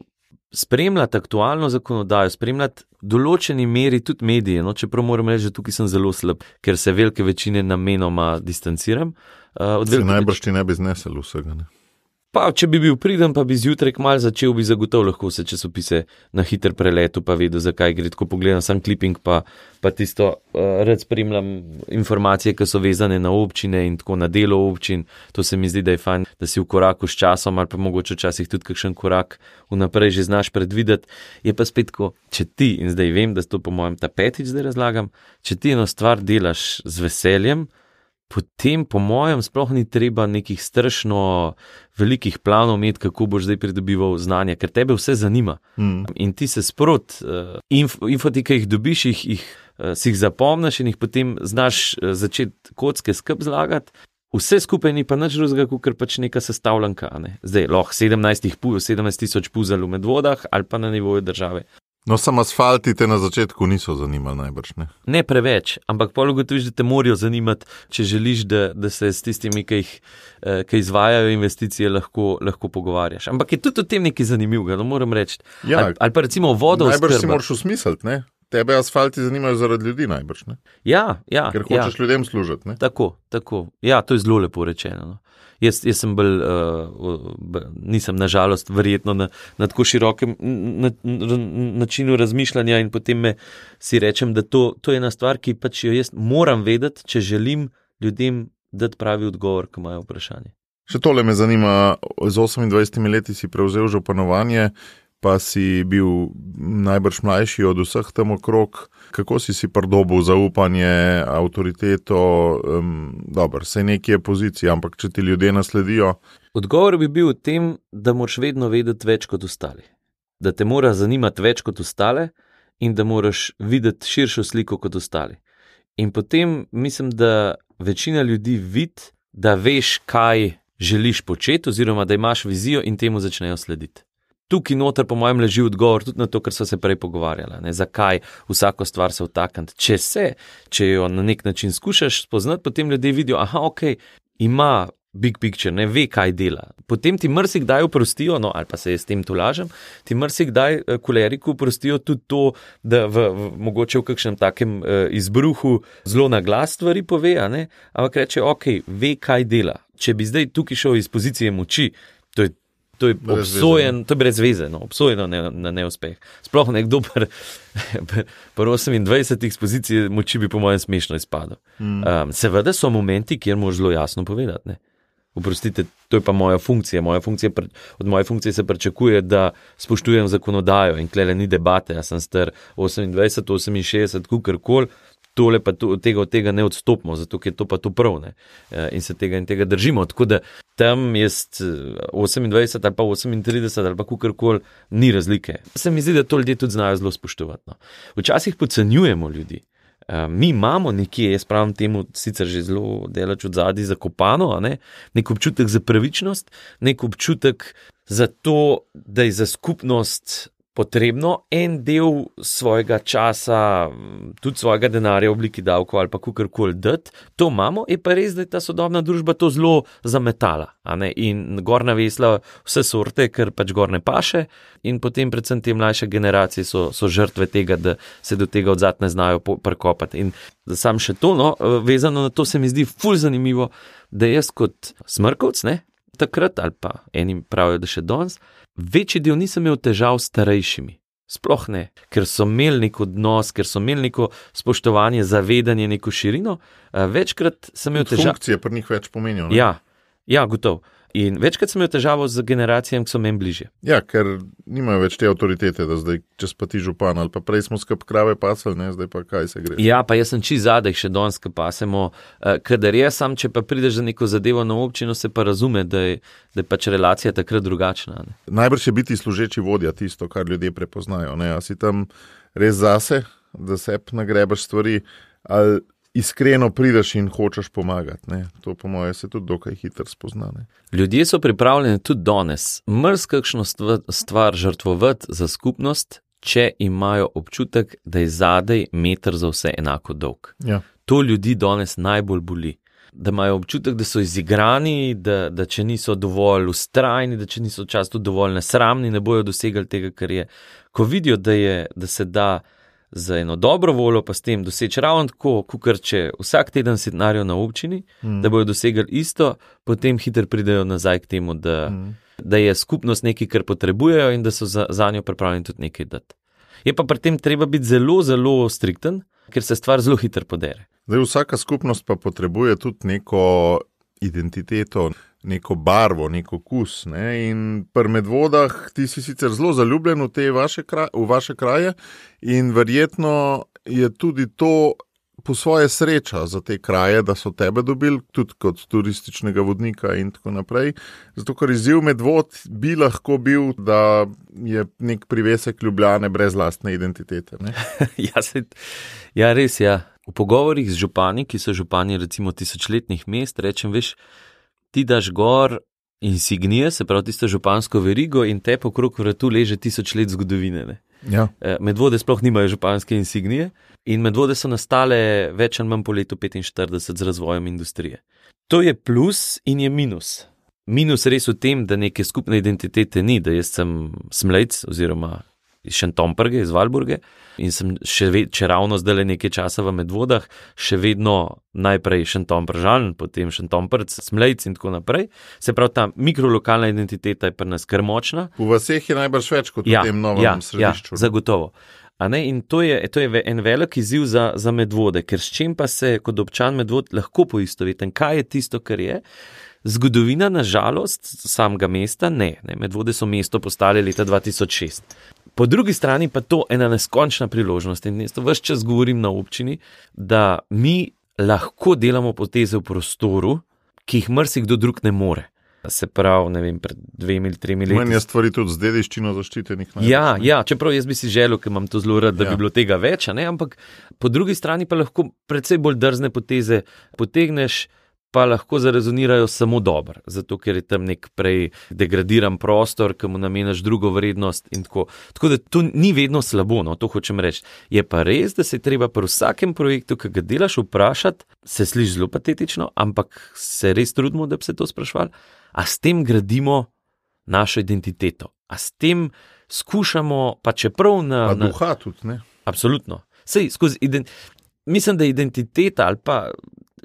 spremljati aktualno zakonodajo, spremljati v določeni meri tudi medije. No, čeprav moram reči, da tukaj sem zelo slab, ker se velike večine namenoma distanciram. Uh, najbrž ti ne bi znesel vsega. Ne? Pa, če bi bil priden, pa bi zjutraj mal začel, bi zagotovil lahko vse časopise na hiter prelet, pa vedel, zakaj gre. Ko pogledam sam clipping, pa, pa tisto, uh, rad spremljam informacije, ki so vezane na občine in tako na delo občin. To se mi zdi, da je fajn, da si v koraku s časom, ali pa mogoče včasih tudi kakšen korak vnaprej že znaš predvideti. Je pa spet tako, če ti, in zdaj vem, da to po mojem ta petič zdaj razlagam, če ti eno stvar delaš z veseljem potem, po mojem, sploh ni treba nekih strašno velikih planov imeti, kako boš zdaj pridobival znanje, ker tebe vse zanima. Mm. In ti se sprot, uh, inf, infoti, ki jih dobiš, jih, jih, uh, si jih zapomniš in jih potem znaš uh, začeti kocke skrb zlagati. Vse skupaj ni pa nič drugega, kot pač neka sestavljanka. Ne? Zdaj, lahko 17 tisoč puzel v medvodah ali pa na nivoju države. No, samo asfalti te na začetku niso zanimali, najbrž ne. Ne preveč, ampak pol ugotoviš, da te morajo zanimati, če želiš, da, da se s tistimi, ki, jih, eh, ki izvajajo investicije, lahko, lahko pogovarjaš. Ampak je tudi v tem nekaj zanimivega, no moram reči. Ja, ali, ali pa recimo vodo. Najbrž si moraš usmisliti, ne? Tebe asfalti zanimajo zaradi ljudi, najbrž ne. Ja, ja. Ker hočeš ja. ljudem služiti, ne? Tako, tako. Ja, to je zelo lepo rečeno. No. Jaz, jaz sem bolj, uh, nisem nažalost, verjetno na, na tako širokem na, na, načinu razmišljanja in potem me si rečem, da to, to je ena stvar, ki pač jo jaz moram vedeti, če želim ljudem dati pravi odgovor, ko imajo vprašanje. Še tole me zanima, z 28 leti si prevzel županovanje, pa si bil najbrž mlajši od vseh tam okrog kako si si pridobil zaupanje, avtoriteto, um, dobro, se nekje pozicije, ampak če ti ljudje nasledijo. Odgovor bi bil v tem, da moraš vedno vedeti več kot ostali, da te mora zanimati več kot ostale in da moraš videti širšo sliko kot ostali. In potem mislim, da večina ljudi vidi, da veš, kaj želiš početi, oziroma da imaš vizijo in temu začnejo slediti tukaj noter, po mojem, leži odgovor tudi na to, kar so se prej pogovarjali. Ne? Zakaj vsako stvar se vtakniti? Če se, če jo na nek način skušaš spoznati, potem ljudje vidijo, da ok, ima. Big picture, ne ve, kaj dela. Potem ti mrsikdaj oprostijo, no, ali pa se jaz s tem tolažem, ti mrsikdaj eh, koleriku oprostijo tudi to, da v, v mogoče v kakšnem takem uh, izbruhu zelo na glas stvari pove, ampak reče, ok, ve, kaj dela. Če bi zdaj tukaj šel iz pozicije moči, to je to je brez obsojen, veze, to je brez veze, no, obsojen ne, na neuspeh. Sploh nekdo pri 28 ekspoziciji moči bi, po mojem, smešno izpadel. Mm. Um, seveda so momenti, kjer moraš zelo jasno povedati. Ne. Oprostite, to je pa moja funkcija. Moja funkcija. Od moje funkcije se pričakuje, da spoštujem zakonodajo in klele ni debate. Jaz sem star 28, 68, kar koli tole pa to, tega, od tega ne odstopimo, zato je to pa to pravne eh, in se tega in tega držimo. Tako da tam je 28 ali pa 38 ali pa kakorkoli, ni razlike. Se mi zdi, da to ljudje tudi znajo zelo spoštovati. No. Včasih podcenjujemo ljudi. Uh, mi imamo nekje, jaz pravim temu, sicer že zelo delač od zadaj zakopano, ne? nek občutek za pravičnost, nek občutek za to, da je za skupnost potrebno. En del svojega časa, tudi svojega denarja v obliki davkov ali pa kakorkoli dati, to imamo, je pa res, da je ta sodobna družba to zelo zametala in gorna vesla vse sorte, ker pač gorne paše, in potem predvsem te mlajše generacije so, so žrtve tega, da se do tega odzad ne znajo prekopati. In sam še to, no, vezano na to, se mi zdi fulj zanimivo, da jaz kot smrkovc, ne, takrat ali pa enim pravijo, da še danes večji del nisem imel težav s starejšimi. Sploh ne, ker so imeli nek odnos, ker so imeli neko spoštovanje, zavedanje, neko širino. Eh, večkrat sem imel težave. Funkcije pri njih več pomenijo. Ja, ja, gotovo. In večkrat sem imel težavo z generacijami, ki so meni bliže. Ja, ker nimajo več te avtoritete, da zdaj čez pati župan ali pa prej smo skrb krave pasali, ne zdaj pa kaj se gre. Ja, pa jaz sem čist zadaj, še danes, ki pasemo. Uh, Kadar je sam, če pa prideš za neko zadevo na občino, se pa razume, da je, da je pač relacija takrat drugačna. Ne. Najbrž je biti služeči vodja tisto, kar ljudje prepoznajo. Ne? A si tam res zase, da se nagrebaš stvari. Ali iskreno prideš in hočeš pomagati. Ne? To, po mojem, se tudi dokaj hitro spozna. Ne? Ljudje so pripravljeni tudi danes, mrzkakšno stvar žrtvovati za skupnost, če imajo občutek, da je zadaj meter za vse enako dolg. Ja. To ljudi danes najbolj boli. da imajo občutek, da so izigrani, da, da če niso dovolj ustrajni, da če niso často dovolj nesramni, ne bojo dosegali tega, kar je. Ko vidijo, da, je, da se da za eno dobro voljo, pa s tem doseči ravno tako, kot če vsak teden sednarijo na občini, mm. da bojo dosegali isto, potem hitro pridejo nazaj k temu, da, mm. da je skupnost nekaj, kar potrebujejo in da so za, za njo pripravljeni tudi nekaj dati. Je pa pri tem treba biti zelo, zelo strikten, ker se stvar zelo hitro podere. Zdaj, vsaka skupnost pa potrebuje tudi neko identiteto, neko barvo, neko okus. Ne? In pri medvodah ti si sicer zelo zaljubljen v te vaše, kraj, v vaše kraje, in verjetno je tudi to po svoje sreča za te kraje, da so tebe dobili, tudi kot turističnega vodnika in tako naprej. Zato, ker izziv medvod bi lahko bil, da je nek privesek ljubljene brez lastne identitete. ja, se, ja, res je. Ja. V pogovorih z župani, ki so župani recimo tisočletnih mest, rečem, veš, ti daš gor insignije, se pravi tisto župansko verigo in te pokrog vratu leže tisoč let zgodovine. Ja. E, medvode sploh nimajo županske insignije in medvode so nastale več ali manj po letu 45 z razvojem industrije. To je plus in je minus. Minus res v tem, da neke skupne identitete ni, da jaz sem smlejc oziroma iz Šentomprge, iz Valburge in sem še vedno, če ravno zdaj le nekaj časa v medvodah, še vedno najprej Šentompržan, potem Šentomprc, Smlejc in tako naprej. Se pravi, ta mikrolokalna identiteta je pri nas kar močna. V vseh je najbrž več kot ja, v tem novem ja, središču. Ja, zagotovo. In to je, to je en velik izziv za, za medvode, ker s čim pa se kot občan medvod lahko poistovetim, kaj je tisto, kar je. Zgodovina, nažalost, samega mesta ne. ne. Medvode so mesto postale leta 2006. Po drugi strani pa to ena neskončna priložnost in to vse čas govorim na občini, da mi lahko delamo poteze v prostoru, ki jih mrsikdo drug ne more. Se pravi, ne vem, pred dvemi ali tremi leti. Meni je stvari tudi z dediščino zaščitenih. Ja, ja, čeprav jaz bi si želel, ker imam to zelo rad, da ja. bi bilo tega več, ampak po drugi strani pa lahko predvsej bolj drzne poteze potegneš pa lahko zarezonirajo samo dobro, zato ker je tam nek prej degradiran prostor, ki mu nameniš drugo vrednost. Tako. tako da to ni vedno slabo, no to hočem reči. Je pa res, da se treba pri vsakem projektu, ki ga delaš, vprašati, se sliši zelo patetično, ampak se res trudimo, da bi se to sprašvali, a s tem gradimo našo identiteto, a s tem skušamo, pa čeprav na. Pa duha tudi, ne? Absolutno. Sej, skozi, mislim, da identiteta ali pa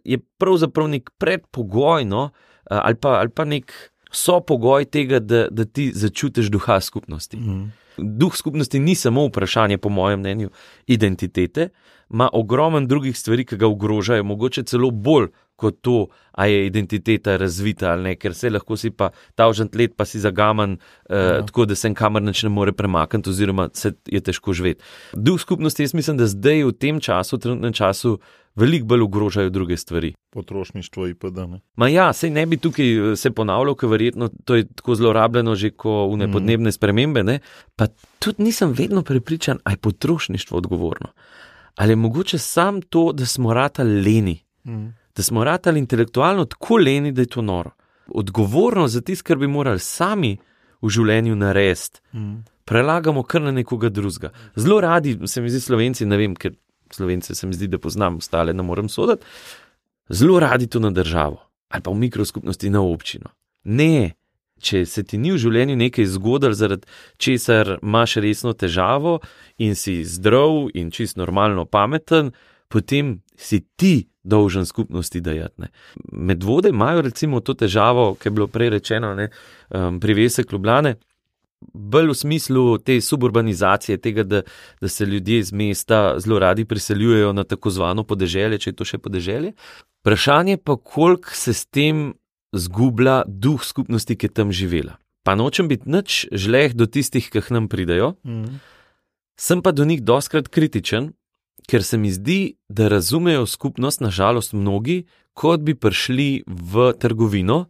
je pravzaprav nek predpogoj, no, ali, pa, ali pa nek sopogoj tega, da, da ti začutiš duha skupnosti. Mm. Duh skupnosti ni samo vprašanje, po mojem mnenju, identitete, ima ogromen drugih stvari, ki ga ogrožajo, mogoče celo bolj kot to, a je identiteta razvita ali ne, ker se lahko si pa ta užant let, pa si zagaman, uh, tako da se kamor neč ne more premakniti, oziroma se je težko živeti. Duh skupnosti, jaz mislim, da zdaj v tem času, v trenutnem času, veliko bolj ogrožajo druge stvari. Potrošništvo da ne. Ma ja, sej ne bi tukaj eh, se ponavljal, ker verjetno to je tako zelo rabljeno, že ko v nepodnebne mm. spremembe. Ne? Pa tudi nisem vedno prepričan, ali je potrošništvo odgovorno. Ali je mogoče sam to, da smo ratali leni, mm. da smo ratali intelektualno tako leni, da je to noro. Odgovorno za tisto, kar bi morali sami v življenju narediti. Mm. Prelagamo kar na nekoga drugega. Zelo radi, se mi zdi, slovenci, ne vem, ker Slovence se mi zdi, da poznam, ostale ne morem soditi, zelo radi to na državo ali pa v mikroskupnosti na občino. Ne, če se ti ni v življenju nekaj zgodil, zaradi česar imaš resno težavo in si zdrav in čist normalno pameten, potem si ti dolžen skupnosti dajati. Medvode imajo recimo to težavo, ki je bilo prej rečeno, um, privesek Ljubljane bolj v smislu te suburbanizacije, tega, da, da se ljudje iz mesta zelo radi priseljujejo na tako zvano podeželje, če je to še podeželje. Vprašanje pa, koliko se s tem zgublja duh skupnosti, ki je tam živela. Pa nočem biti nič žleh do tistih, ki nam pridajo, mm. sem pa do njih doskrat kritičen, ker se mi zdi, da razumejo skupnost, nažalost, mnogi, kot bi prišli v trgovino,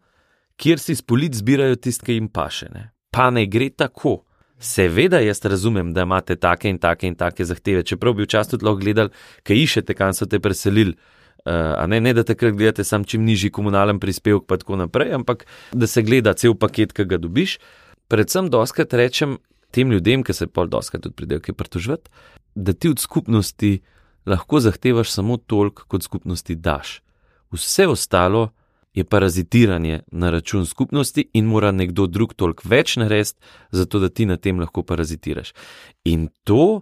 kjer si spolic zbirajo tiste, ki jim pašene pa ne gre tako. Seveda, jaz razumem, da imate take in take in take zahteve, čeprav bi včasih tudi lahko gledali, kaj išete, kam so te preselili. Uh, ne, ne, da takrat gledate sam čim nižji komunalen prispevek, pa tako naprej, ampak da se gleda cel paket, ki ga dobiš. Predvsem, doskrat rečem tem ljudem, ki se pol doskrat tudi pridejo, ki pritožvati, da ti od skupnosti lahko zahtevaš samo toliko, kot skupnosti daš. Vse ostalo je parazitiranje na račun skupnosti in mora nekdo drug toliko več narediti, zato da ti na tem lahko parazitiraš. In to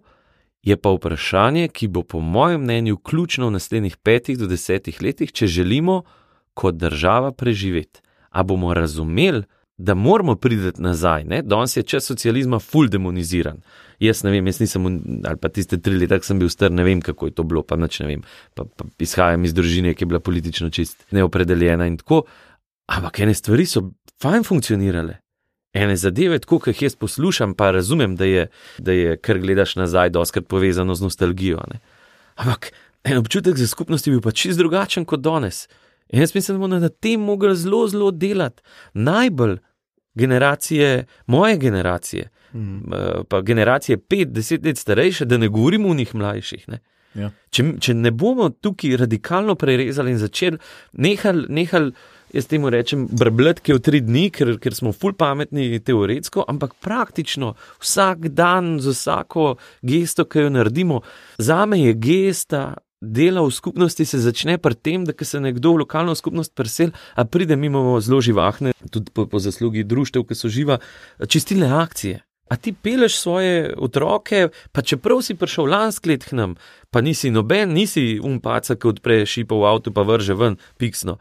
je pa vprašanje, ki bo, po mojem mnenju, ključno v naslednjih petih do desetih letih, če želimo kot država preživeti. A bomo razumeli, da moramo priti nazaj. Ne? Danes je čas socializma full demoniziran. Jaz ne vem, jaz nisem, ali pa tiste tri leta, sem bil star, ne vem, kako je to bilo, pa nič ne vem. Pa, pa izhajam iz družine, ki je bila politično čist neopredeljena in tako. Ampak ene stvari so fajn funkcionirale. Ene zadeve, tako kot jih jaz poslušam, pa razumem, da je, da je kar gledaš nazaj, doskrat povezano z nostalgijo. Ne? Ampak en občutek za skupnost je bil pa čist drugačen kot danes. In jaz mislim, da bomo na tem mogli zelo, zelo delati. Najbolj generacije, moje generacije, mm. pa generacije pet, deset let starejše, da ne govorimo o njih mlajših. Ne. Ja. Če, če ne bomo tukaj radikalno prerezali in začeli nehali, nehali jaz temu rečem, brbletke v tri dni, ker, ker smo ful pametni teoretsko, ampak praktično vsak dan z vsako gesto, ki jo naredimo, za me je gesta dela v skupnosti se začne pri tem, da se nekdo v lokalno skupnost presel, a pride mimo zelo živahne, tudi po, po zaslugi društev, ki so živa, čistilne akcije. A ti peleš svoje otroke, pa čeprav si prišel lansk let k nam, pa nisi noben, nisi umpaca, ki odpre šipo v avtu, pa vrže ven, piksno.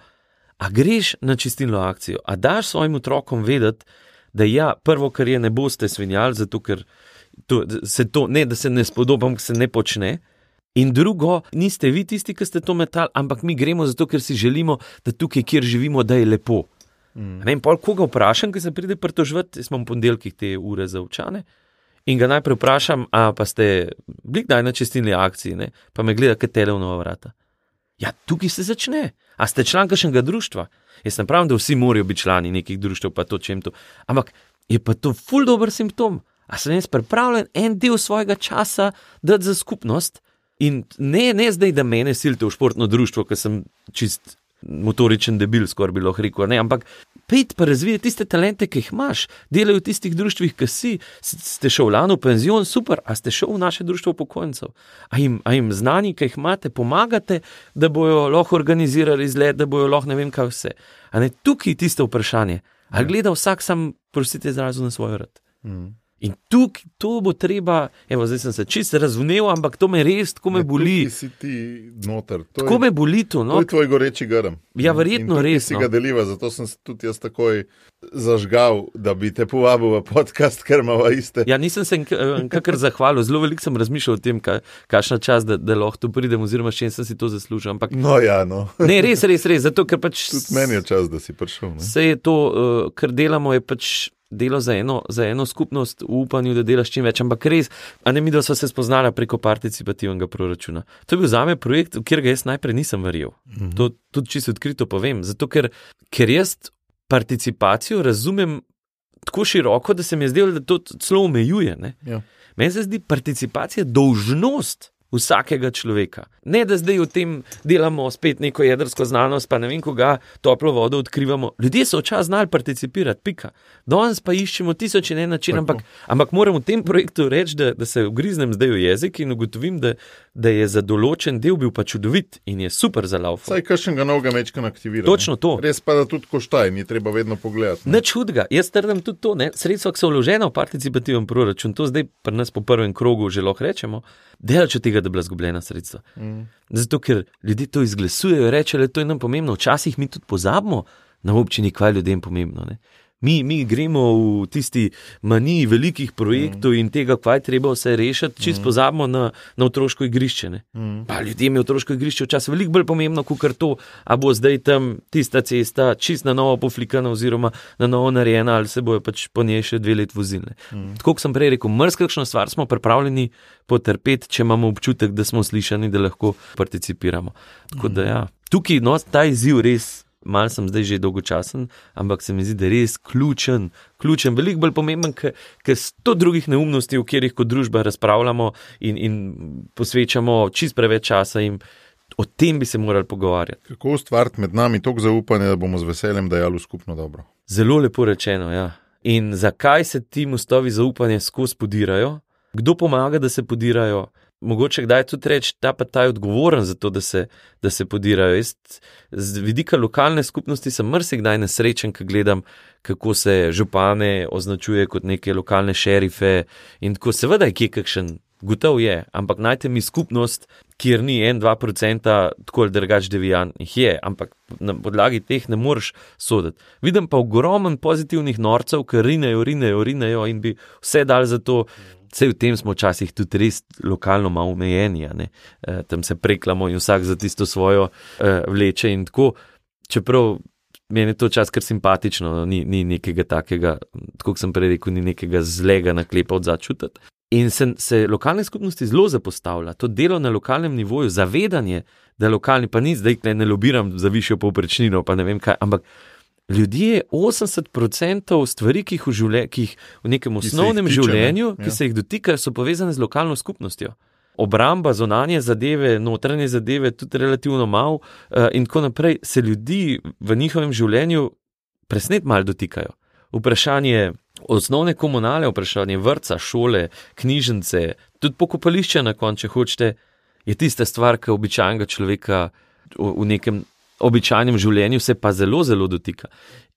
A greš na čistilno akcijo, a daš svojim otrokom vedeti, da ja, prvo, kar je, ne boste svinjali, zato ker to, se to, ne, da se ne spodobam, se ne počne. In drugo, niste vi tisti, ki ste to metali, ampak mi gremo zato, ker si želimo, da tukaj, kjer živimo, da je lepo. Mm. Ne vem, pol koga vprašam, ki se pride pritožvati, jaz imam ponedeljkih te ure za učane. In ga najprej vprašam, a pa ste bili kdaj na čestilni akciji, ne? pa me gleda, kaj tele v nova vrata. Ja, tukaj se začne. A ste član kakšnega društva? Jaz ne pravim, da vsi morajo biti člani nekih društv, pa to čem to. Ampak je pa to ful dobr simptom. A sem jaz pripravljen en del svojega časa dati za skupnost, In ne, ne zdaj, da mene silite v športno društvo, ker sem čist motoričen debil, skoraj bilo rekel. Ne, ampak pet pa razvije tiste talente, ki jih imaš, delajo v tistih društvih, ki si. Ste šel lani v penzion, super, a ste šel v naše društvo pokojnicov. A jim, a jim znani, ki jih imate, pomagate, da bojo lahko organizirali izlet, da bojo lahko ne vem kaj vse. A ne tukaj je tisto vprašanje. Ali ja. gleda vsak sam, prosite, izrazil na svoj rad. Mm. In tukaj to bo treba, evo, zdaj sem se čisto razumel, ampak to me res, tako me boli. Ti si ti noter. To tako je, me boli to. No? To je tvoj goreči grm. Ja, verjetno res. Si no. ga deliva, zato sem se tudi jaz takoj zažgal, da bi te povabil v podcast, ker imamo iste. Ja, nisem se kakor zahvalil, zelo veliko sem razmišljal o tem, kakšna čas, da, da lahko tu pridem, oziroma še sem si to zaslužil. Ampak... No, ja, no. ne, res, res, res. Zato, ker pač. Tudi meni je čas, da si prišel. Ne? Vse je to, uh, kar delamo, je pač delo za eno, za eno skupnost, v upanju, da delaš čim več. Ampak res, a ne mi, da so se spoznala preko participativnega proračuna. To je bil za me projekt, v katerega jaz najprej nisem verjel. Mhm. To tudi čisto odkrito povem. Zato, ker, ker jaz participacijo razumem tako široko, da se mi je zdelo, da to celo omejuje. Ja. Meni se zdi participacija dolžnost vsakega človeka. Ne, da zdaj v tem delamo spet neko jedrsko znanost, pa ne vem, koga toplo vodo odkrivamo. Ljudje so včasih znali participirati, pika. Danes pa iščemo tisoč in en način, ampak, ampak moram v tem projektu reči, da, da se ugriznem zdaj v jezik in ugotovim, da, da je za določen del bil pa čudovit in je super za lauf. Saj kakšnega novega mečka aktivira. Točno to. Res pa da tudi koštaj, ni treba vedno pogledati. Ne čudga, jaz trdim tudi to, ne? sredstva, ki so vložena v participativen proračun, to zdaj pri nas po prvem krogu že lahko rečemo, delač od tega, da bi bila zgubljena sredstva. Mm. Zato, ker ljudje to izglasujejo, rečejo, da je to nam pomembno. Včasih mi tudi pozabimo na občini, kaj je ljudem pomembno. Ne? Mi, mi gremo v tisti maniji velikih projektov mm. in tega, kaj treba vse rešiti, čist mm. pozabimo na, na otroško igrišče. Mm. Ljudem je otroško igrišče včasih veliko bolj pomembno, kot to, ali bo zdaj tam tista cesta čist na novo poflikana, oziroma na novo narejena, ali se bojo pač po njej še dve leti vozili. Mm. Tako kot sem prej rekel, mrzkakšno stvar smo pripravljeni potrpeti, če imamo občutek, da smo slišani, da lahko participiramo. Tako da ja, tukaj no, ta izziv res mal sem zdaj že dolgočasen, ampak se mi zdi, da je res ključen, ključen, veliko bolj pomemben, ker sto drugih neumnosti, o katerih kot družba razpravljamo in, in posvečamo čist preveč časa in o tem bi se morali pogovarjati. Kako ustvariti med nami toliko zaupanja, da bomo z veseljem dajali skupno dobro? Zelo lepo rečeno, ja. In zakaj se ti mostovi zaupanja skozi podirajo? Kdo pomaga, da se podirajo? Mogoče kdaj tudi reči, da pa ta je odgovoren za to, da se, da se podirajo. Jaz z vidika lokalne skupnosti sem mrsikdaj nesrečen, ko gledam, kako se župane označuje kot neke lokalne šerife in tako seveda je kakšen. Gotov je, ampak najte mi skupnost, kjer ni 1-2%, tako ali drugač devijantnih je, ampak na podlagi teh ne moreš soditi. Vidim pa ogromen pozitivnih norcev, ki rinejo, rinejo, rinejo in bi vse dal za to. Vse v tem smo včasih tudi res lokalno malo omejeni, e, tam se preklamo in vsak za tisto svojo e, vleče. Čeprav meni je to čas kar simpatično, no, ni, ni nekega takega, kot sem prej rekel, ni nekega zlega naklepa od začutiti. In se, se lokalne skupnosti zelo zapostavlja, to delo na lokalnem nivoju, zavedanje, da lokalni pa ni zdaj, da ne lobiram za višjo povprečnino, pa ne vem kaj, ampak. Ljudje 80% stvari, ki jih v, življe, ki jih v nekem osnovnem tiče, življenju, ne? ja. ki se jih dotikajo, so povezane z lokalno skupnostjo. Obramba, zonanje zadeve, notranje zadeve, tudi relativno malo, uh, in tako naprej, se ljudi v njihovem življenju presnet malo dotikajo. Vprašanje osnovne komunale, vprašanje vrca, šole, knjižnice, tudi pokopališče na koncu, če hočete, je tista stvar, ki običajnega človeka v, v nekem običajnem življenju se pa zelo, zelo dotika.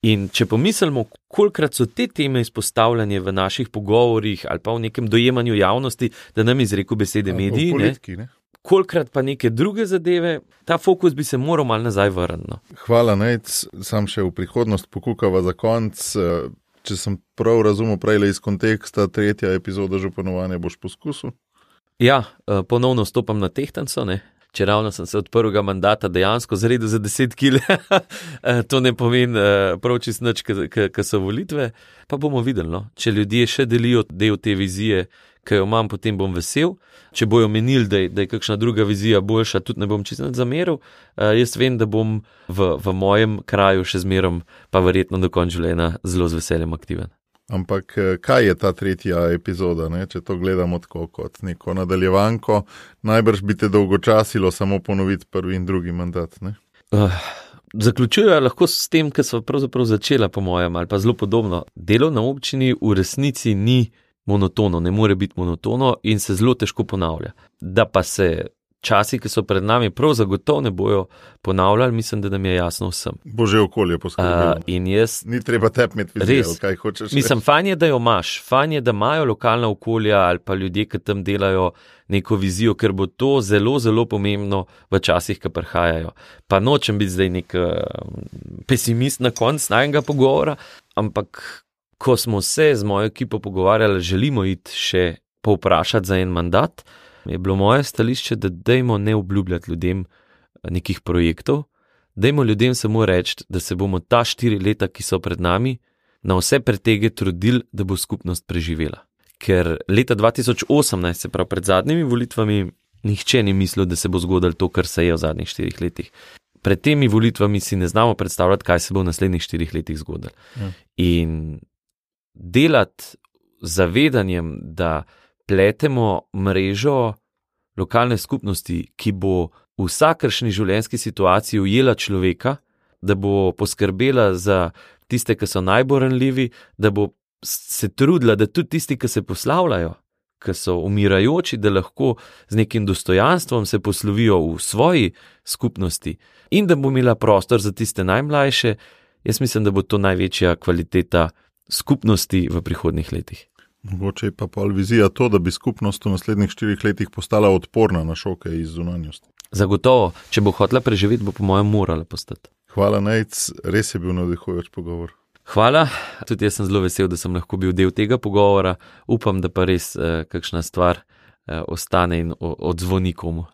In če pomislimo, kolikrat so te teme izpostavljene v naših pogovorih ali pa v nekem dojemanju javnosti, da nam izreko besede mediji, politiki, ne? kolikrat pa neke druge zadeve, ta fokus bi se moral mal nazaj vrniti. No. Hvala, Nec, sam še v prihodnost pokukava za konc. Če sem prav razumel, prej iz konteksta, tretja epizoda županovanja boš poskusil. Ja, eh, ponovno stopam na tehtanco, ne? Če ravno sem se od prvega mandata dejansko zredil za 10 kg, eh, to ne pomeni eh, prav čist nič, ker so volitve. Pa bomo videli, no? če ljudje še delijo del te vizije, ki jo imam, potem bom vesel. Če bojo menili, da, da je kakšna druga vizija boljša, tudi ne bom čist nad zameril. Uh, jaz vem, da bom v, v mojem kraju še zmerom, pa verjetno do konca življenja, zelo z veseljem aktiven. Ampak eh, kaj je ta tretja epizoda, ne? če to gledamo tako kot neko nadaljevanko, najbrž bi te dolgočasilo samo ponoviti prvi in drugi mandat. Uh, Zaključujejo lahko s tem, kar so pravzaprav začela, po mojem, ali pa zelo podobno. Delo na občini v resnici ni monotono, ne more biti monotono in se zelo težko ponavlja. Da pa se časi, ki so pred nami, prav zagotovo ne bojo ponavljali, mislim, da nam je jasno vsem. Bože, okolje poskrbi. Jaz, Ni treba tepeti vizijo, kaj hočeš. Mislim, fajn je, da jo imaš, fajn je, da imajo lokalna okolja ali pa ljudje, ki tam delajo neko vizijo, ker bo to zelo, zelo pomembno v časih, ki prihajajo. Pa nočem biti zdaj nek uh, pesimist na koncu najnega pogovora, ampak ko smo se z mojo ekipo pogovarjali, želimo iti še povprašati za en mandat je bilo moje stališče, da dajmo ne obljubljati ljudem eh, nekih projektov, dajmo ljudem samo reči, da se bomo ta štiri leta, ki so pred nami, na vse pretege trudili, da bo skupnost preživela. Ker leta 2018, se pravi pred zadnjimi volitvami, nihče ni mislil, da se bo zgodilo to, kar se je v zadnjih štirih letih. Pred temi volitvami si ne znamo predstavljati, kaj se bo v naslednjih štirih letih zgodilo. Ja. In delati zavedanjem, da pletemo mrežo lokalne skupnosti, ki bo v vsakršni življenjski situaciji ujela človeka, da bo poskrbela za tiste, ki so najbolj ranljivi, da bo se trudila, da tudi tisti, ki se poslavljajo, ki so umirajoči, da lahko z nekim dostojanstvom se poslovijo v svoji skupnosti in da bo imela prostor za tiste najmlajše, jaz mislim, da bo to največja kvaliteta skupnosti v prihodnih letih. Mogoče je pa pol vizija to, da bi skupnost v naslednjih štirih letih postala odporna na šoke iz zunanjosti. Zagotovo, če bo hotela preživeti, bo po mojem morala postati. Hvala, Najc, res je bil navdihujoč pogovor. Hvala, tudi jaz sem zelo vesel, da sem lahko bil del tega pogovora. Upam, da pa res eh, kakšna stvar eh, ostane in odzvoni komu.